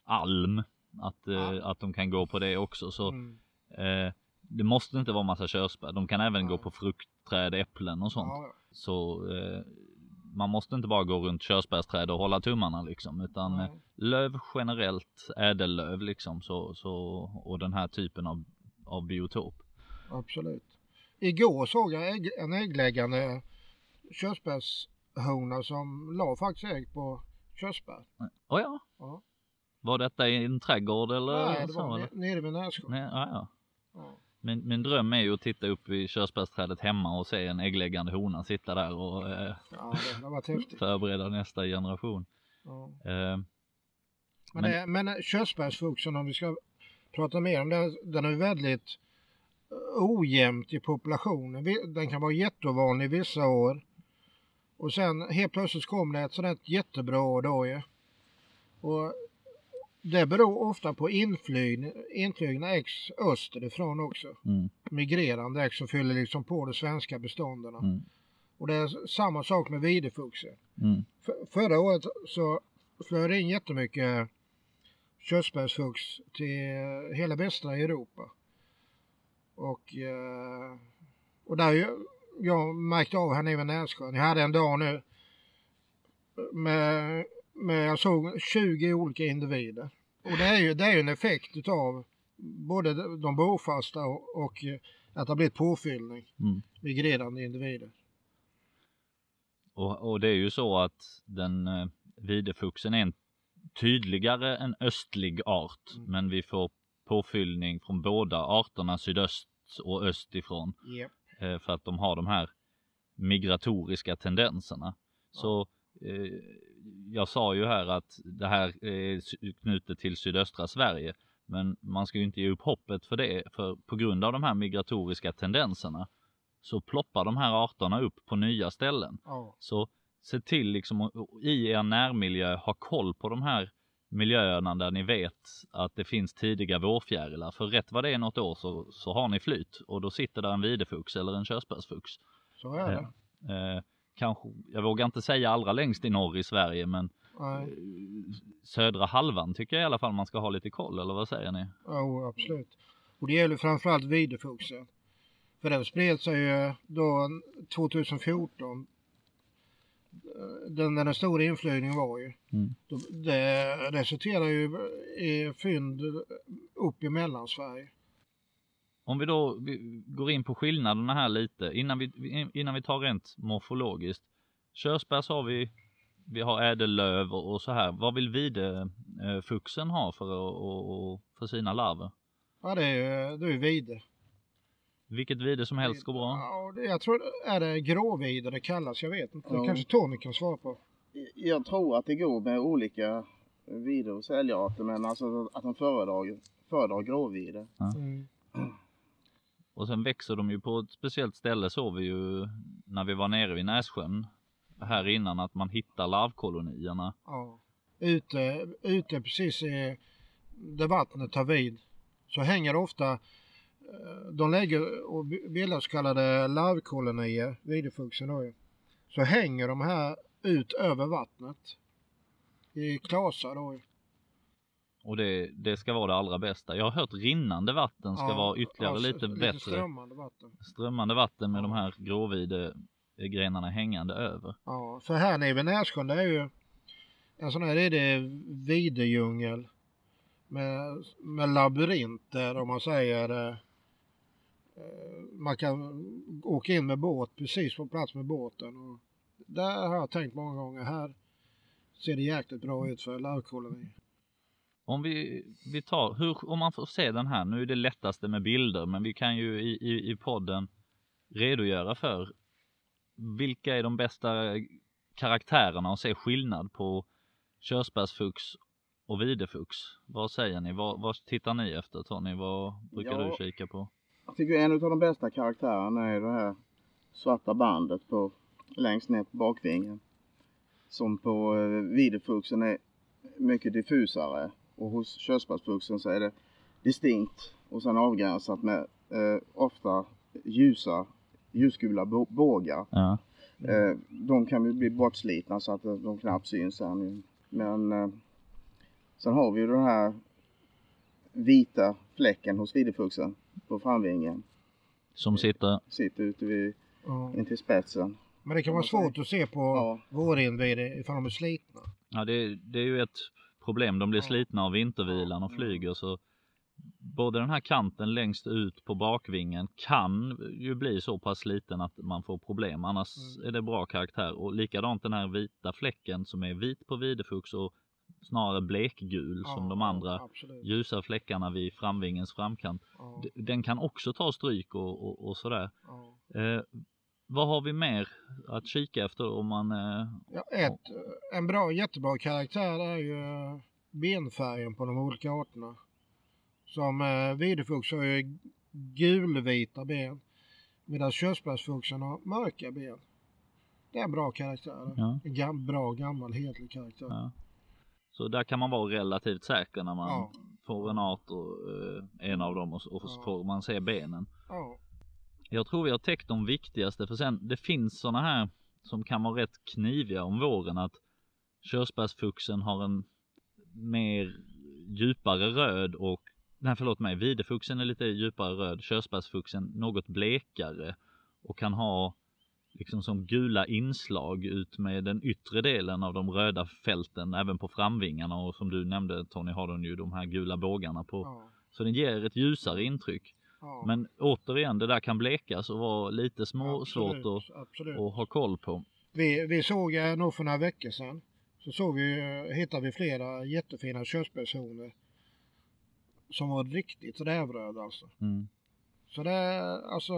alm. Att, eh, ja. att de kan gå på det också. Så mm. Eh, det måste inte vara massa körsbär. De kan även ja. gå på fruktträd, äpplen och sånt. Så man måste inte bara gå runt körsbärsträd och hålla tummarna liksom, utan löv generellt, ädellöv liksom, så, så, och den här typen av av biotop.
Absolut. Igår såg jag ägg, en äggläggande körsbärshona som la faktiskt ägg på körsbär.
Oh ja. ja. Var detta i en trädgård eller?
Nej, det var så, nere vid Nässjön.
Nej, ja, ja. ja. Min, min dröm är ju att titta upp vid körsbärsträdet hemma och se en äggläggande hona sitta där och eh,
ja, *laughs*
förbereda nästa generation. Ja. Eh,
men, men, men körsbärsfuxen om vi ska prata mer om den, den är väldigt eh, ojämnt i populationen. Den kan vara jättevanlig vissa år. Och sen helt plötsligt kommer det ett sådant jättebra år då ju. Och det beror ofta på inflygna ex österifrån också. Mm. Migrerande ex som fyller liksom på de svenska bestånden. Mm. Och det är samma sak med videfuxen. Mm. förra året så flög det in jättemycket körsbärsfux till hela västra Europa. Och, eh, och där jag märkte av här nere vid Nässjön. Jag hade en dag nu med, med jag såg 20 olika individer. Och det är ju, det är en effekt utav både de bofasta och, och att det har blivit påfyllning. Mm. Migrerande individer.
Och, och det är ju så att den eh, videfuxen är en tydligare en östlig art, mm. men vi får påfyllning från båda arterna sydöst och östifrån. Yep. Eh, för att de har de här migratoriska tendenserna. Ja. Så eh, jag sa ju här att det här är knutet till sydöstra Sverige. Men man ska ju inte ge upp hoppet för det, för på grund av de här migratoriska tendenserna så ploppar de här arterna upp på nya ställen. Ja. Så se till liksom att i er närmiljö ha koll på de här miljöerna där ni vet att det finns tidiga vårfjärilar. För rätt vad det är något år så, så har ni flyt och då sitter där en videfux eller en körsbärsfux.
Så är det.
Eh, eh, kanske, jag vågar inte säga allra längst i norr i Sverige men Nej. södra halvan tycker jag i alla fall man ska ha lite koll eller vad säger ni?
Ja absolut. Och det gäller framförallt videfuxen. För den spred sig ju då 2014 den, den stora inflygningen var ju. Mm. Det resulterar ju i fynd upp i Mellansverige.
Om vi då går in på skillnaderna här lite innan vi, innan vi tar rent morfologiskt. Körsbärs har vi, vi har ädellöv och så här. Vad vill videfuxen ha för, och, för sina larver?
Ja det är ju det är vide.
Vilket vide som helst går bra?
Ja, jag tror är det gråvide det kallas, jag vet inte. Ja. Det kanske Tony kan svara på.
Jag tror att det går med olika vide och säljarter men alltså att de föredrar, föredrar gråvide.
Ja. Mm. Och sen växer de ju på ett speciellt ställe såg vi ju när vi var nere vid Nässjön här innan att man hittar larvkolonierna.
Ja. Ute, ute precis i, där vattnet tar vid så hänger det ofta de lägger och bildar så kallade larvkolonier, videfuxen då Så hänger de här ut över vattnet i klasar då.
Och det, det ska vara det allra bästa. Jag har hört rinnande vatten ska ja, vara ytterligare alltså, lite, lite bättre.
Strömmande vatten.
Strömmande vatten med ja. de här gråvide grenarna hängande över.
Ja, för här nere vid Närsjön det är ju en sån här är det videdjungel med, med labyrinter om man säger. Eh, man kan åka in med båt precis på plats med båten. Och där har jag tänkt många gånger. Här ser det jäkligt bra ut för larvkolonier.
Om vi, vi tar, hur, om man får se den här, nu är det lättaste med bilder, men vi kan ju i, i, i podden redogöra för vilka är de bästa karaktärerna och se skillnad på körsbärsfux och videfux? Vad säger ni? Vad, vad tittar ni efter Tony? Vad brukar ja, du kika på?
Jag tycker en av de bästa karaktärerna är det här svarta bandet på längst ner på bakvingen. Som på eh, videfuxen är mycket diffusare och hos körsbärsfuxen så är det distinkt och sen avgränsat med eh, ofta ljusa ljusgula bågar. Ja. Eh, de kan ju bli bortslitna så att de knappt syns sen. Men eh, sen har vi ju den här vita fläcken hos videfuxen på framvingen.
Som sitter?
Sitter ute vid, ja. intill spetsen.
Men det kan vara svårt att se på ja. vårinvide ifall de är slitna.
Ja det, det är ju ett problem. De blir slitna av vintervilan och flyger så både den här kanten längst ut på bakvingen kan ju bli så pass sliten att man får problem. Annars mm. är det bra karaktär och likadant den här vita fläcken som är vit på videfux och snarare blekgul ja, som de andra absolut. ljusa fläckarna vid framvingens framkant. Ja. Den kan också ta stryk och, och, och sådär. Ja. Eh, vad har vi mer att kika efter om man... Eh,
ja, ett, en bra, jättebra karaktär är ju benfärgen på de olika arterna. Som eh, videfux har ju gulvita ben. Medan körsbärsfuxen har mörka ben. Det är en bra karaktär. En gam bra gammal hedlig karaktär.
Så där kan man vara relativt säker när man ja. får en art och eh, en av dem och, och ja. får man se benen. Ja. Jag tror vi har täckt de viktigaste för sen det finns sådana här som kan vara rätt kniviga om våren att körsbärsfuxen har en mer djupare röd och nej förlåt mig, videfuxen är lite djupare röd, körsbärsfuxen något blekare och kan ha liksom som gula inslag ut med den yttre delen av de röda fälten även på framvingarna och som du nämnde Tony har den ju de här gula bågarna på. Ja. Så den ger ett ljusare intryck. Ja. Men återigen, det där kan blekas och vara lite små, svårt att, att ha koll på.
Vi, vi såg eh, nog för några veckor sedan så såg vi, eh, hittade vi flera jättefina körsbärshonor som var riktigt rävröda alltså. Mm. Så det, alltså,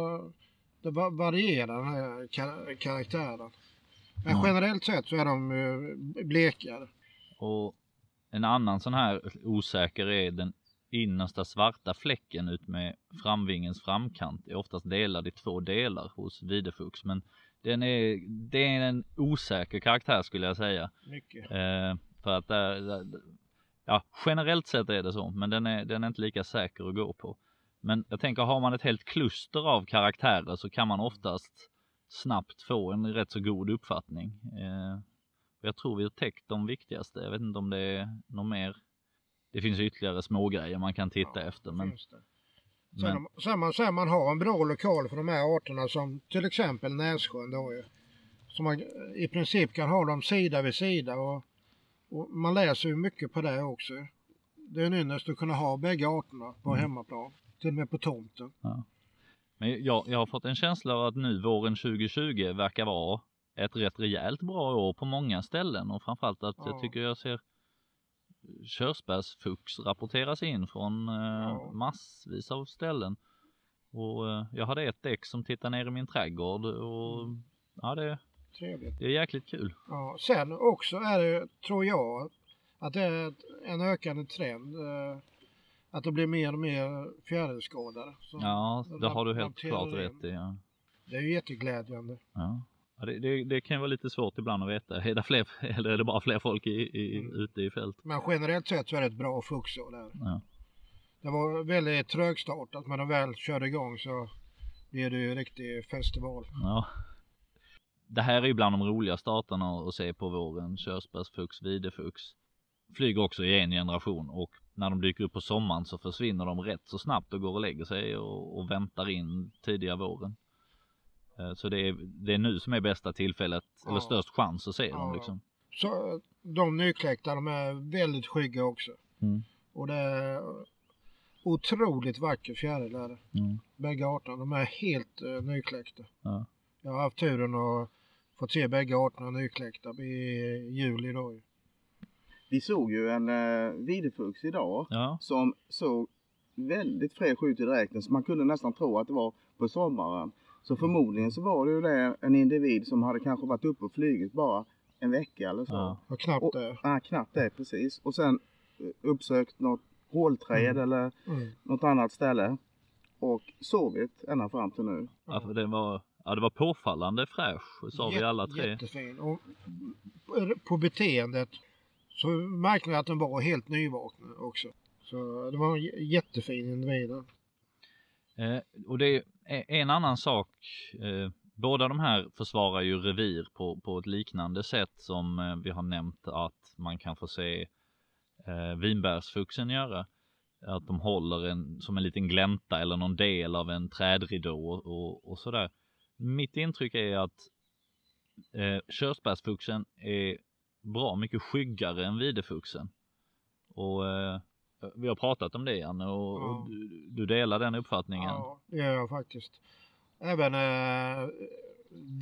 det varierar den här kar karaktären. Men mm. generellt sett så är de uh, blekare.
Och en annan sån här osäker är den innersta svarta fläcken ut med framvingens framkant är oftast delad i två delar hos videfux. Men den är, det är en osäker karaktär skulle jag säga.
Mycket.
Eh, för att där, där, ja, generellt sett är det så, men den är, den är inte lika säker att gå på. Men jag tänker, har man ett helt kluster av karaktärer så kan man oftast snabbt få en rätt så god uppfattning. Eh, jag tror vi har täckt de viktigaste. Jag vet inte om det är något mer. Det finns ytterligare små grejer man kan titta ja, efter. Men,
Sen, om, sen, man, sen man har en bra lokal för de här arterna som till exempel Nässjön då ju. Så man i princip kan ha dem sida vid sida och och man läser ju mycket på det också. Det är en ynnest att kunna ha bägge arterna på mm. hemmaplan, till och med på tomten. Ja.
Men jag, jag har fått en känsla av att nu våren 2020 verkar vara ett rätt rejält bra år på många ställen och framförallt att ja. jag tycker jag ser körsbärsfux rapporteras in från eh, ja. massvis av ställen. Och eh, jag hade ett däck som tittar ner i min trädgård och mm. ja det
Trevligt.
Det är jäkligt kul.
Ja, sen också är det, tror jag, att det är en ökande trend. Att det blir mer och mer fjärilsskadade.
Ja, det har du helt klart rätt i. Ja.
Det är ju jätteglädjande.
Ja. Ja, det, det, det, kan vara lite svårt ibland att veta. Är det, fler, *laughs* eller är det bara fler folk i, i, mm. ute i fält?
Men generellt sett så är det ett bra fuxår där. Ja. Det var väldigt trögstartat men när de väl körde igång så blev det ju en riktig festival.
Ja. Det här är ju bland de roliga starterna att se på våren. Körsbärsfux, videfux. Flyger också i en generation och när de dyker upp på sommaren så försvinner de rätt så snabbt och går och lägger sig och, och väntar in tidiga våren. Eh, så det är, det är nu som är bästa tillfället, ja. eller störst chans att se ja. dem liksom.
Så de nykläckta, de är väldigt skygga också. Mm. Och det är otroligt vacker fjäril är det. Mm. Bägge arterna, de är helt uh, nykläckta. Ja. Jag har haft turen att få se bägge arterna nykläckta i juli då.
Vi såg ju en uh, videfux idag ja. som såg väldigt fräsch ut i dräkten så man kunde nästan tro att det var på sommaren. Så förmodligen så var det ju det en individ som hade kanske varit uppe och flugit bara en vecka eller så. Ja,
och knappt det.
Ja, knappt det precis. Och sen eh, uppsökt något hålträd mm. eller mm. något annat ställe. Och sovit ända fram till nu.
Ja, för det var, ja, det var påfallande fräsch, sa vi alla tre.
Jättefin. Och på beteendet så märkte vi att den var helt nyvaknad också. Så det var en jättefin individ.
Eh, och det är e-, en annan sak. Eh, båda de här försvarar ju revir på, på ett liknande sätt som eh, vi har nämnt att man kan få se eh, vinbärsfuxen göra. Att de håller en, som en liten glänta eller någon del av en trädridå och, och sådär. Mitt intryck är att eh, körsbärsfuxen är bra mycket skyggare än videfuxen. Och eh, vi har pratat om det Janne och, ja. och du, du, delar den uppfattningen?
Ja, det gör jag faktiskt. Även eh,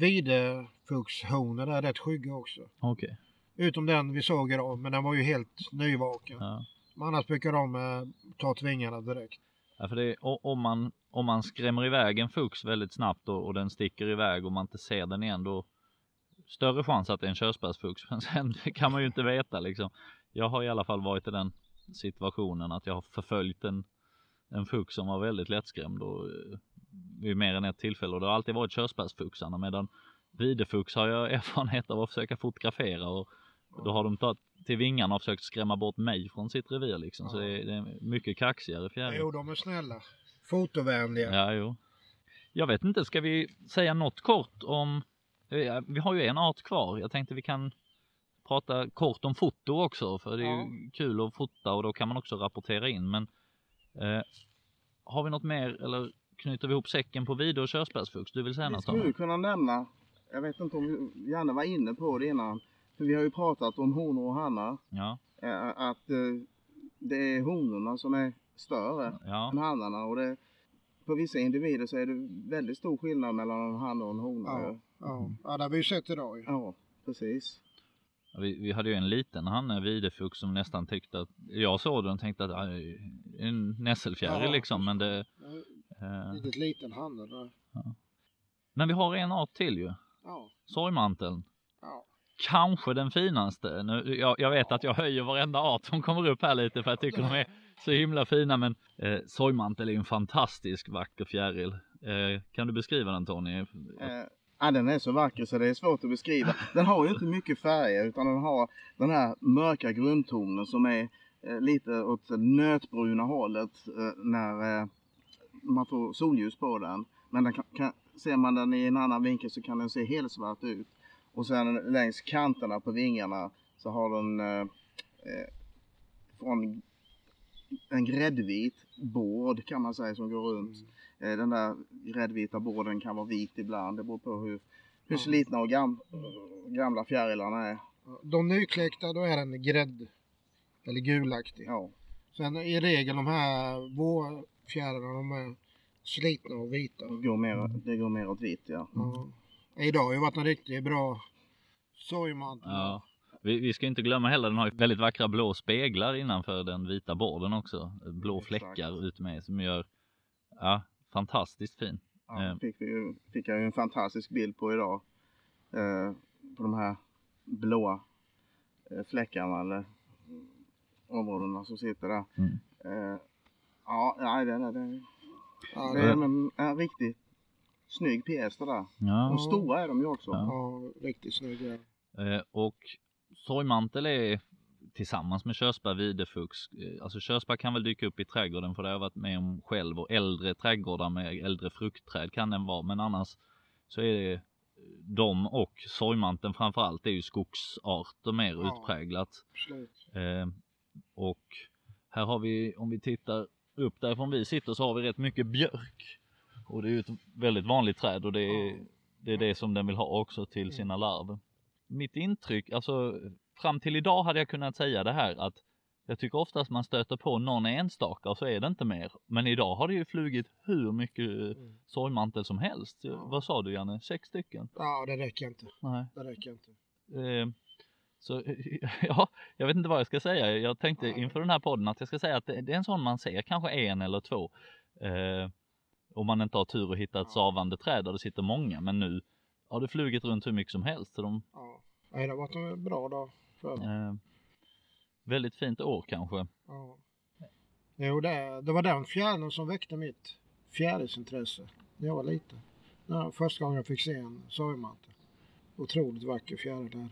videfuxhonor är rätt skygga också.
Okej.
Okay. Utom den vi såg idag, men den var ju helt nyvaken. Ja. Men annars brukar de eh, ta tvingarna direkt.
Ja, för det om, man, om man skrämmer iväg en fux väldigt snabbt och, och den sticker iväg och man inte ser den igen då större chans att det är en körsbärsfux. *laughs* Men sen kan man ju inte veta liksom. Jag har i alla fall varit i den situationen att jag har förföljt en, en fux som var väldigt lättskrämd och eh, vid mer än ett tillfälle och det har alltid varit körsbärsfuxarna medan videfux har jag *laughs* erfarenhet av att försöka fotografera och då har de tagit till vingarna och försökt skrämma bort mig från sitt revir liksom. Ja. Så det är, det är mycket kaxigare fjäril.
Jo, de är snälla. Fotovänliga.
Ja, jo. Jag vet inte, ska vi säga något kort om, vi har ju en art kvar. Jag tänkte vi kan prata kort om foto också för det är ja. ju kul att fota och då kan man också rapportera in. Men eh, har vi något mer eller knyter vi ihop säcken på video och körsbärsfux? Du vill säga något?
Vi skulle kunna nämna, jag vet inte om vi gärna var inne på det innan, för vi har ju pratat om honor och hannar. Ja. Eh, att eh, det är honorna som är större ja. än hannarna och det, på vissa individer så är det väldigt stor skillnad mellan en hanne och en hona.
Ja, ja. ja det har vi ju sett idag.
Ja, precis.
Vi, vi hade ju en liten hanne, videfux, som nästan tyckte att, jag såg den och tänkte att en nässelfjäril ja, liksom, men det...
Eh, Riktigt liten hanne där. Ja.
Men vi har en art till ju. Ja. Sorgmanteln. Ja. Kanske den finaste. Nu, jag, jag vet ja. att jag höjer varenda art som kommer upp här lite för jag tycker de är så himla fina men eh, sorgmantel är en fantastisk vacker fjäril. Eh, kan du beskriva den Tony? Eh,
Ja, den är så vacker så det är svårt att beskriva. Den har ju inte mycket färger utan den har den här mörka grundtonen som är eh, lite åt nötbruna hållet eh, när eh, man får solljus på den. Men den kan, kan, ser man den i en annan vinkel så kan den se helt svart ut. Och sen längs kanterna på vingarna så har den eh, eh, från en gräddvit båd kan man säga som går runt. Mm Eh, den där gräddvita borden kan vara vit ibland. Det beror på hur, hur slitna och gam, gamla fjärilarna är.
De nykläckta då är den grädd eller gulaktig. Ja. Sen i regel de här vårfjärilarna de är slitna och vita.
Det går mer, det går mer åt vitt ja.
ja. Idag har ju varit en riktigt bra sorgmantel.
Ja. Vi, vi, ska inte glömma heller, den har väldigt vackra blå speglar innanför den vita borden också. Blå fläckar utmed som gör, ja, fantastiskt fin.
Ja, eh. fick, vi ju, fick jag ju en fantastisk bild på idag. Eh, på de här blåa eh, fläckarna eller områdena som sitter där.
Mm.
Eh, ja, nej, det, det, det,
Ja,
det är en, en riktigt snygg pjäs det där.
Ja.
Och stora är de ju också.
Ja.
ja, riktigt snygg. Ja.
Eh, och sorgmantel är tillsammans med körsbär, videfux. eh, Alltså körsbär kan väl dyka upp i trädgården för det har jag varit med om själv och äldre trädgårdar med äldre fruktträd kan den vara. Men annars så är det de och sorgmanteln framförallt är ju skogsarter mer
Ja.
utpräglat. Eh, och här har vi, om vi tittar upp därifrån vi sitter så har vi rätt mycket björk. Och det är ju ett väldigt vanligt träd och det är,
Ja.
det är det som den vill ha också till sina larver. Mitt intryck, alltså fram till idag hade jag kunnat säga det här att jag tycker oftast man stöter på någon enstaka och så är det inte mer. Men idag har det ju flugit hur mycket
Mm.
sorgmantel som helst.
Ja.
Vad sa du Janne? Sex stycken?
Ja, det räcker inte.
Nej.
Det räcker inte.
Eh, så *laughs* ja, jag vet inte vad jag ska säga. Jag tänkte
Nej.
inför den här podden att jag ska säga att det, det är en sån man ser, kanske en eller två. Eh, om man inte har tur att hitta ett
Ja.
savande träd där det sitter många. Men nu har det flugit runt hur mycket som helst. Så de,
Ja. Nej, det har varit en bra dag för
eh, väldigt fint år kanske.
ja. Jo, det, det var den fjärilen som väckte mitt fjärilsintresse när jag var liten. Ja, första gången jag fick se en sorgmantel. Otroligt vacker fjäril där.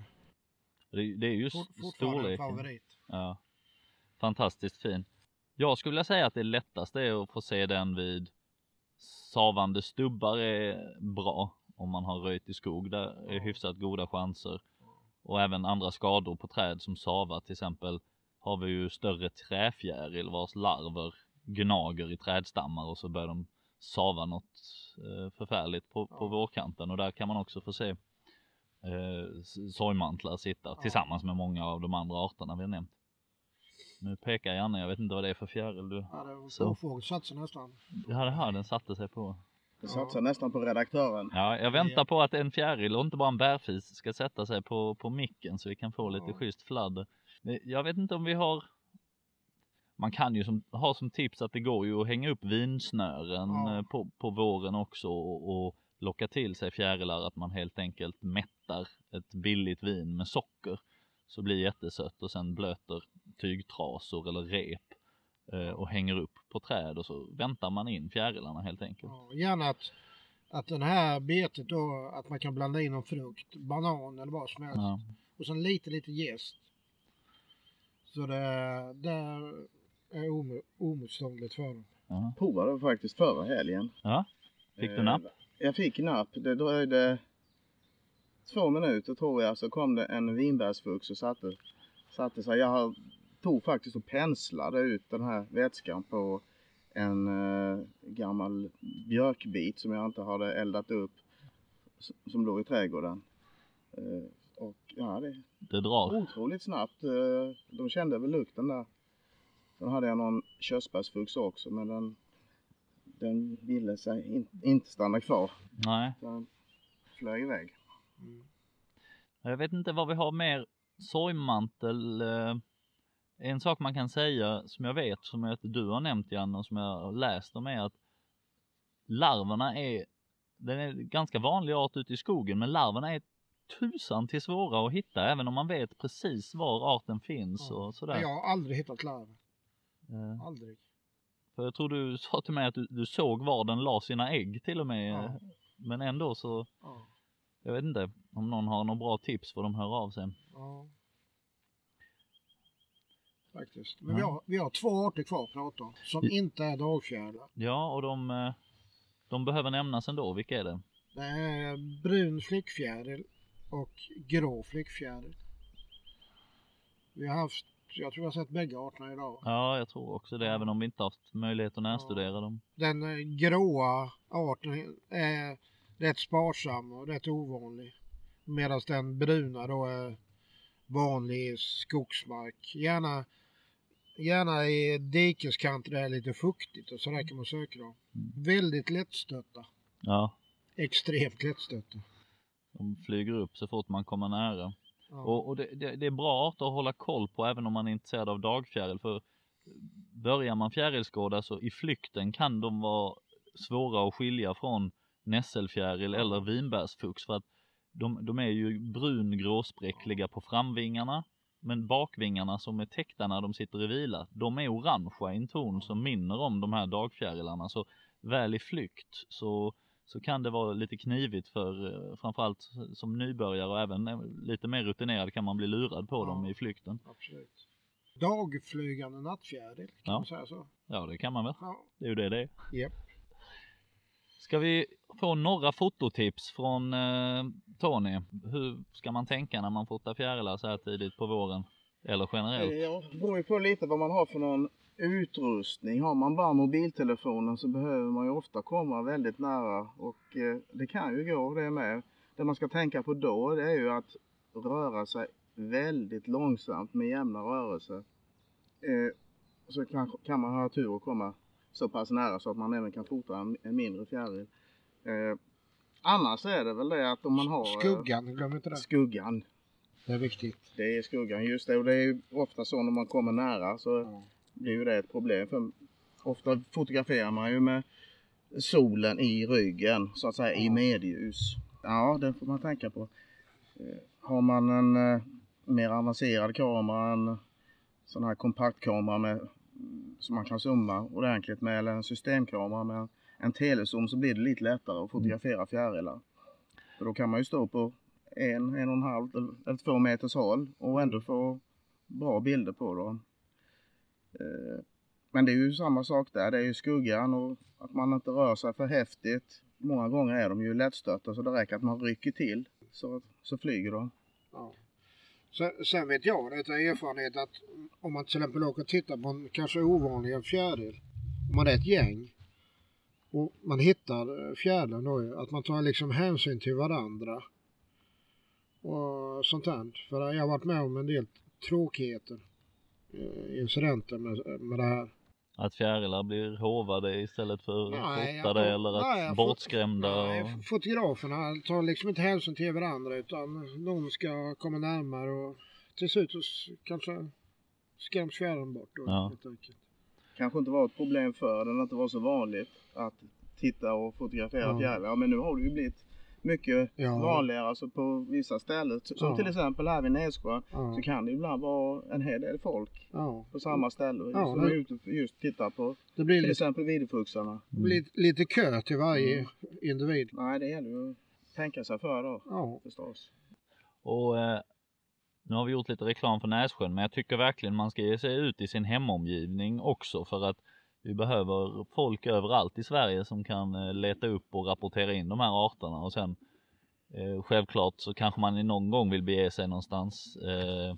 Det, det är ju
Fort,
storleken.
favorit.
Ja. Fantastiskt fin. Jag skulle vilja säga att det lättaste är att få se den vid savande stubbar är bra om man har röjt i skog. Där är hyfsat goda chanser. Och även andra skador på träd som savar till exempel har vi ju större träfjäril vars larver gnager i trädstammar och så börjar de sava något eh, förfärligt på, på vårkanten och där kan man också få se eh, sorgmantlar sitta tillsammans med många av de andra arterna vi har nämnt. Nu pekar Janne, jag vet inte vad det är för fjäril du...
Ja, det var
Så.
påfågel satte sig nästan.
Ja det här den satte sig på.
Det satsar nästan på redaktören.
Ja, jag väntar
Ja.
på att en fjäril och inte bara en bärfis ska sätta sig på, på micken så vi kan få lite
Ja.
schysst fladder. Jag vet inte om vi har man kan ju som, ha som tips att det går ju att hänga upp vinsnören
Ja.
eh, på, på våren också och, och locka till sig fjärilar att man helt enkelt mättar ett billigt vin med socker så blir jättesött och sen blöter tygtrasor eller rep och hänger upp på träd och så väntar man in fjärilarna helt enkelt.
Ja, gärna att, att den här betet då, att man kan blanda in någon frukt, banan eller vad som helst.
Ja.
Och sen lite, lite jäst. Så det, det är omo- omotståndligt för dem.
Ja.
Provade faktiskt förra helgen.
ja. Fick du
Eh,
napp?
Jag fick napp. Det dröjde två minuter tror jag så kom det en vinbärsfux och satte, satte sig. Jag tog faktiskt och penslade ut den här vätskan på en eh, gammal björkbit som jag inte hade eldat upp som låg i trädgården. Eh, och ja, det
Det drar.
otroligt snabbt. Eh, de kände väl lukten där. Sen hade jag någon körsbärsfux också men den, den ville sig in, inte stanna kvar.
Nej.
Den flög iväg.
Mm.
Jag vet inte vad vi har mer. Sorgmantel. En sak man kan säga som jag vet, som jag vet du har nämnt Janne och som jag har läst om är att larverna är, den är ganska vanlig art ute i skogen, men larverna är tusan till svåra att hitta även om man vet precis var arten finns
Ja.
och sådär.
Jag har aldrig hittat larver.
Eh,
Aldrig.
För jag tror du *laughs* sa till mig att du, du såg var den la sina ägg till och med.
Ja.
Men ändå så,
Ja.
jag vet inte om någon har några bra tips får de höra av sig.
ja. Faktiskt. Men vi,
Ja.
har, vi har två arter kvar att prata om som
I-
inte är dragfjärilar.
Ja, och de, eh, de behöver nämnas ändå. Vilka är det?
Det är brun flickfjäril och grå flickfjäril. Vi har haft, jag tror jag har sett bägge arterna idag.
Ja, jag tror också det, även om vi inte haft möjlighet att närstudera dem.
Den eh, gråa arten är rätt sparsam och rätt ovanlig. Medan den bruna då är vanlig skogsmark. Gärna, gärna i dikeskanter där det är lite fuktigt och så där kan man söka dem.
Mm.
Väldigt lättstötta.
Ja,
Extremt lättstötta.
de flyger upp så fort man kommer nära.
Ja.
Och, och det, det, det är bra arter att hålla koll på även om man är intresserad av dagfjäril. För börjar man fjärilskåda så i flykten kan de vara svåra att skilja från nässelfjäril eller vinbärsfux. För att de, de är ju brun gråspräckliga på framvingarna. Men bakvingarna som är täckta när de sitter i vila, de är orangea i en ton som minner om de här dagfjärilarna. Så väl i flykt så, så kan det vara lite knivigt för eh, framförallt som nybörjare och även eh, lite mer rutinerad kan man bli lurad på ja, dem i flykten.
Absolut. Dagflygande nattfjäril, kan ja. man säga så?
Ja, det kan man väl. Ja. Det är ju det det är.
Yep.
Ska vi få några fototips från eh, Tony? Hur ska man tänka när man fotar fjärilar så här tidigt på våren? Eller generellt?
Eh, ja, det beror ju på lite vad man har för någon utrustning. Har man bara mobiltelefonen så behöver man ju ofta komma väldigt nära och eh, det kan ju gå det med. Det man ska tänka på då det är ju att röra sig väldigt långsamt med jämna rörelser. Eh, så kan, kan man ha tur och komma så pass nära så att man även kan fota en, en mindre fjäril. Eh, annars är det väl det att om man har...
Eh, skuggan, glöm inte det.
Skuggan.
Det är viktigt.
Det är skuggan, just det. Och det är ofta så när man kommer nära så ja. blir ju det ett problem. För ofta fotograferar man ju med solen i ryggen, så att säga ja. i medljus. Ja, det får man tänka på. Eh, har man en eh, mer avancerad kamera, en sån här kompaktkamera med som man kan zooma ordentligt med eller en systemkamera med en telezoom så blir det lite lättare att fotografera fjärilar. För då kan man ju stå på en, en och en halv eller två meters håll och ändå få bra bilder på dem. Eh, men det är ju samma sak där, det är ju skuggan och att man inte rör sig för häftigt. Många gånger är de ju lättstötta så det räcker att man rycker till så, så flyger de. Ja.
Sen, sen vet jag det är erfarenhet att om man till exempel åker och tittar på en kanske ovanlig fjäril. Om man är ett gäng och man hittar fjärilen då att man tar liksom hänsyn till varandra. Och sånt där. För jag har varit med om en del tråkigheter. Eh, incidenter med, med det här.
Att fjärilar blir hovade istället för nej, fotade eller att nej, bortskrämda?
Nej, och... fotograferna tar liksom inte hänsyn till varandra utan någon ska komma närmare och till slut så kanske skräms fjärilen bort då, ja.
Kanske inte var ett problem förr när det inte var så vanligt att titta och fotografera ja. fjärilar. Men nu har det ju blivit mycket ja. vanligare alltså på vissa ställen. Som ja. till exempel här vid Nässjö ja. så kan det ibland vara en hel del folk på samma ställe ja, som är ute just tittar på det blir till lite, exempel videofuxarna.
Det blir lite kö till varje mm. individ.
Nej, det gäller ju att tänka sig för då ja. förstås.
Och eh, nu har vi gjort lite reklam för Nässjön men jag tycker verkligen man ska ge sig ut i sin hemomgivning också för att vi behöver folk överallt i Sverige som kan eh, leta upp och rapportera in de här arterna och sen eh, självklart så kanske man någon gång vill bege sig någonstans eh,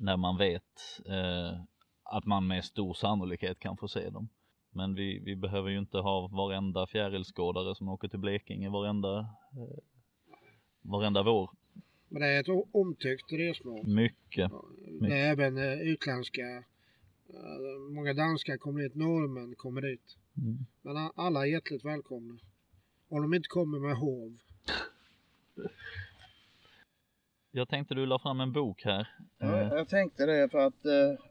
när man vet eh, att man med stor sannolikhet kan få se dem. Men vi, vi behöver ju inte ha varenda fjärilskådare som åker till Blekinge varenda, eh, varenda vår.
Men det är ett omtyckt resmål.
Mycket.
Det är även eh, utländska Många danskar kommer dit, norrmän kommer dit. Mm. Men alla är hjärtligt välkomna. Om de inte kommer med hov.
Jag tänkte du la fram en bok här.
Ja, jag tänkte det för att eh,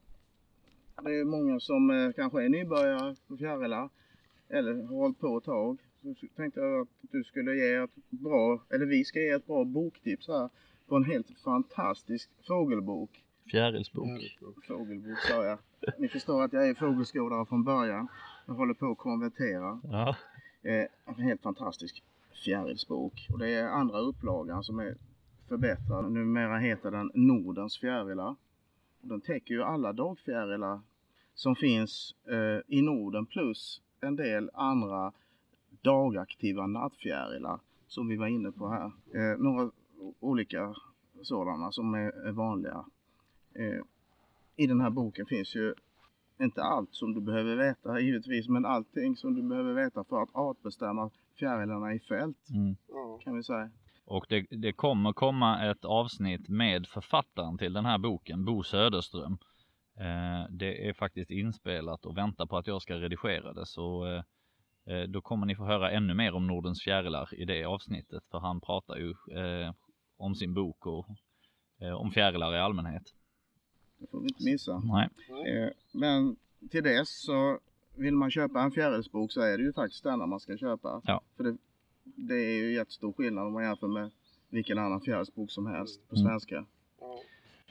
det är många som eh, kanske är nybörjare på fjärilar eller har hållit på ett tag. Så tänkte jag att du skulle ge ett bra, eller vi ska ge ett bra boktips här på en helt fantastisk fågelbok.
Fjärilsbok.
Fågelbok sa jag. Ni förstår att jag är fågelskådare från början. Jag håller på att konvertera. Ja. Eh, en helt fantastisk fjärilsbok. Och det är andra upplagan som är förbättrad. Numera heter den Nordens fjärilar. Den täcker ju alla dagfjärilar som finns eh, i Norden plus en del andra dagaktiva nattfjärilar som vi var inne på här. Eh, några olika sådana som är vanliga. Eh, I den här boken finns ju inte allt som du behöver veta givetvis, men allting som du behöver veta för att artbestämma fjärilarna i fält. Mm. Kan vi säga.
Och det, det, kommer komma ett avsnitt med författaren till den här boken, Bo Söderström. Eh, det är faktiskt inspelat och väntar på att jag ska redigera det, så eh, eh då kommer ni få höra ännu mer om Nordens fjärilar i det avsnittet, för han pratar ju eh, om sin bok och eh, om fjärilar i allmänhet.
Det får vi inte missa.
Nej.
Eh, men till dess så vill man köpa en fjärilsbok så är det ju faktiskt denna man ska köpa.
Ja.
För det, det är ju jättestor skillnad om man jämför med vilken annan fjärilsbok som helst på mm. svenska.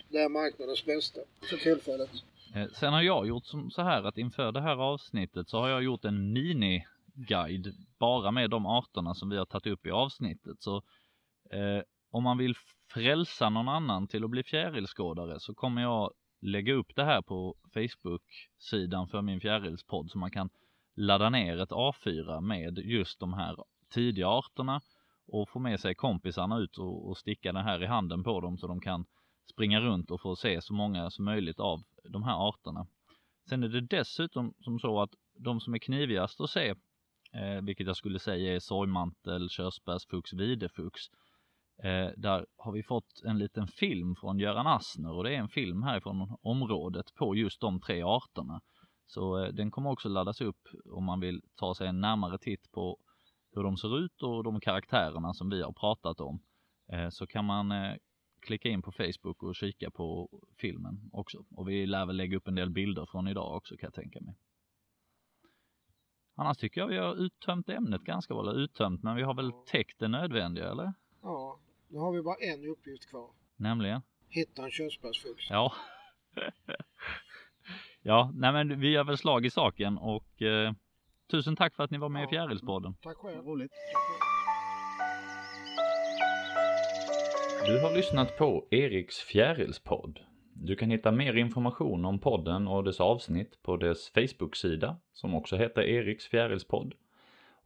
det är marknadens bästa för tillfället.
Eh, sen har jag gjort som så här att inför det här avsnittet så har jag gjort en mini-guide bara med de arterna som vi har tagit upp i avsnittet. Så eh, om man vill frälsa någon annan till att bli fjärilskådare så kommer jag lägga upp det här på Facebook-sidan för min fjärilspodd så man kan ladda ner ett A4 med just de här tidiga arterna och få med sig kompisarna ut och, och sticka den här i handen på dem så de kan springa runt och få se så många som möjligt av de här arterna. Sen är det dessutom som så att de som är knivigast att se, eh, vilket jag skulle säga är sorgmantel, körsbärsfux, videfux. Eh, där har vi fått en liten film från Göran Asner och det är en film härifrån området på just de tre arterna. Så eh, den kommer också laddas upp om man vill ta sig en närmare titt på hur de ser ut och de karaktärerna som vi har pratat om. Eh, så kan man eh, klicka in på Facebook och kika på filmen också. Och vi lär väl lägga upp en del bilder från idag också kan jag tänka mig. Annars tycker jag vi har uttömt ämnet ganska bra, eller uttömt, men vi har väl täckt det nödvändiga eller?
Ja, nu har vi bara en uppgift kvar.
Nämligen?
Hitta en körsbärsfux.
Ja. *laughs* ja, nej men vi har väl slag i saken och eh, tusen tack för att ni var med ja. i Fjärilspodden.
Tack själv.
Roligt.
Du har lyssnat på Eriks Fjärilspodd. Du kan hitta mer information om podden och dess avsnitt på dess Facebook-sida som också heter Eriks Fjärilspodd.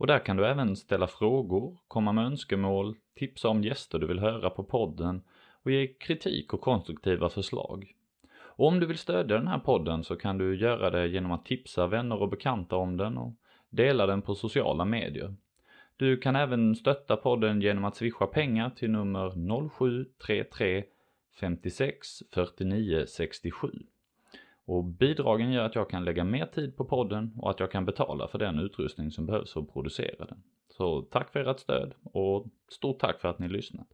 Och där kan du även ställa frågor, komma med önskemål, tipsa om gäster du vill höra på podden och ge kritik och konstruktiva förslag. Och om du vill stödja den här podden så kan du göra det genom att tipsa vänner och bekanta om den och dela den på sociala medier. Du kan även stötta podden genom att swisha pengar till nummer 0733 56 49 67. Och bidragen gör att jag kan lägga mer tid på podden och att jag kan betala för den utrustning som behövs för att producera den. Så tack för ert stöd och stort tack för att ni lyssnat.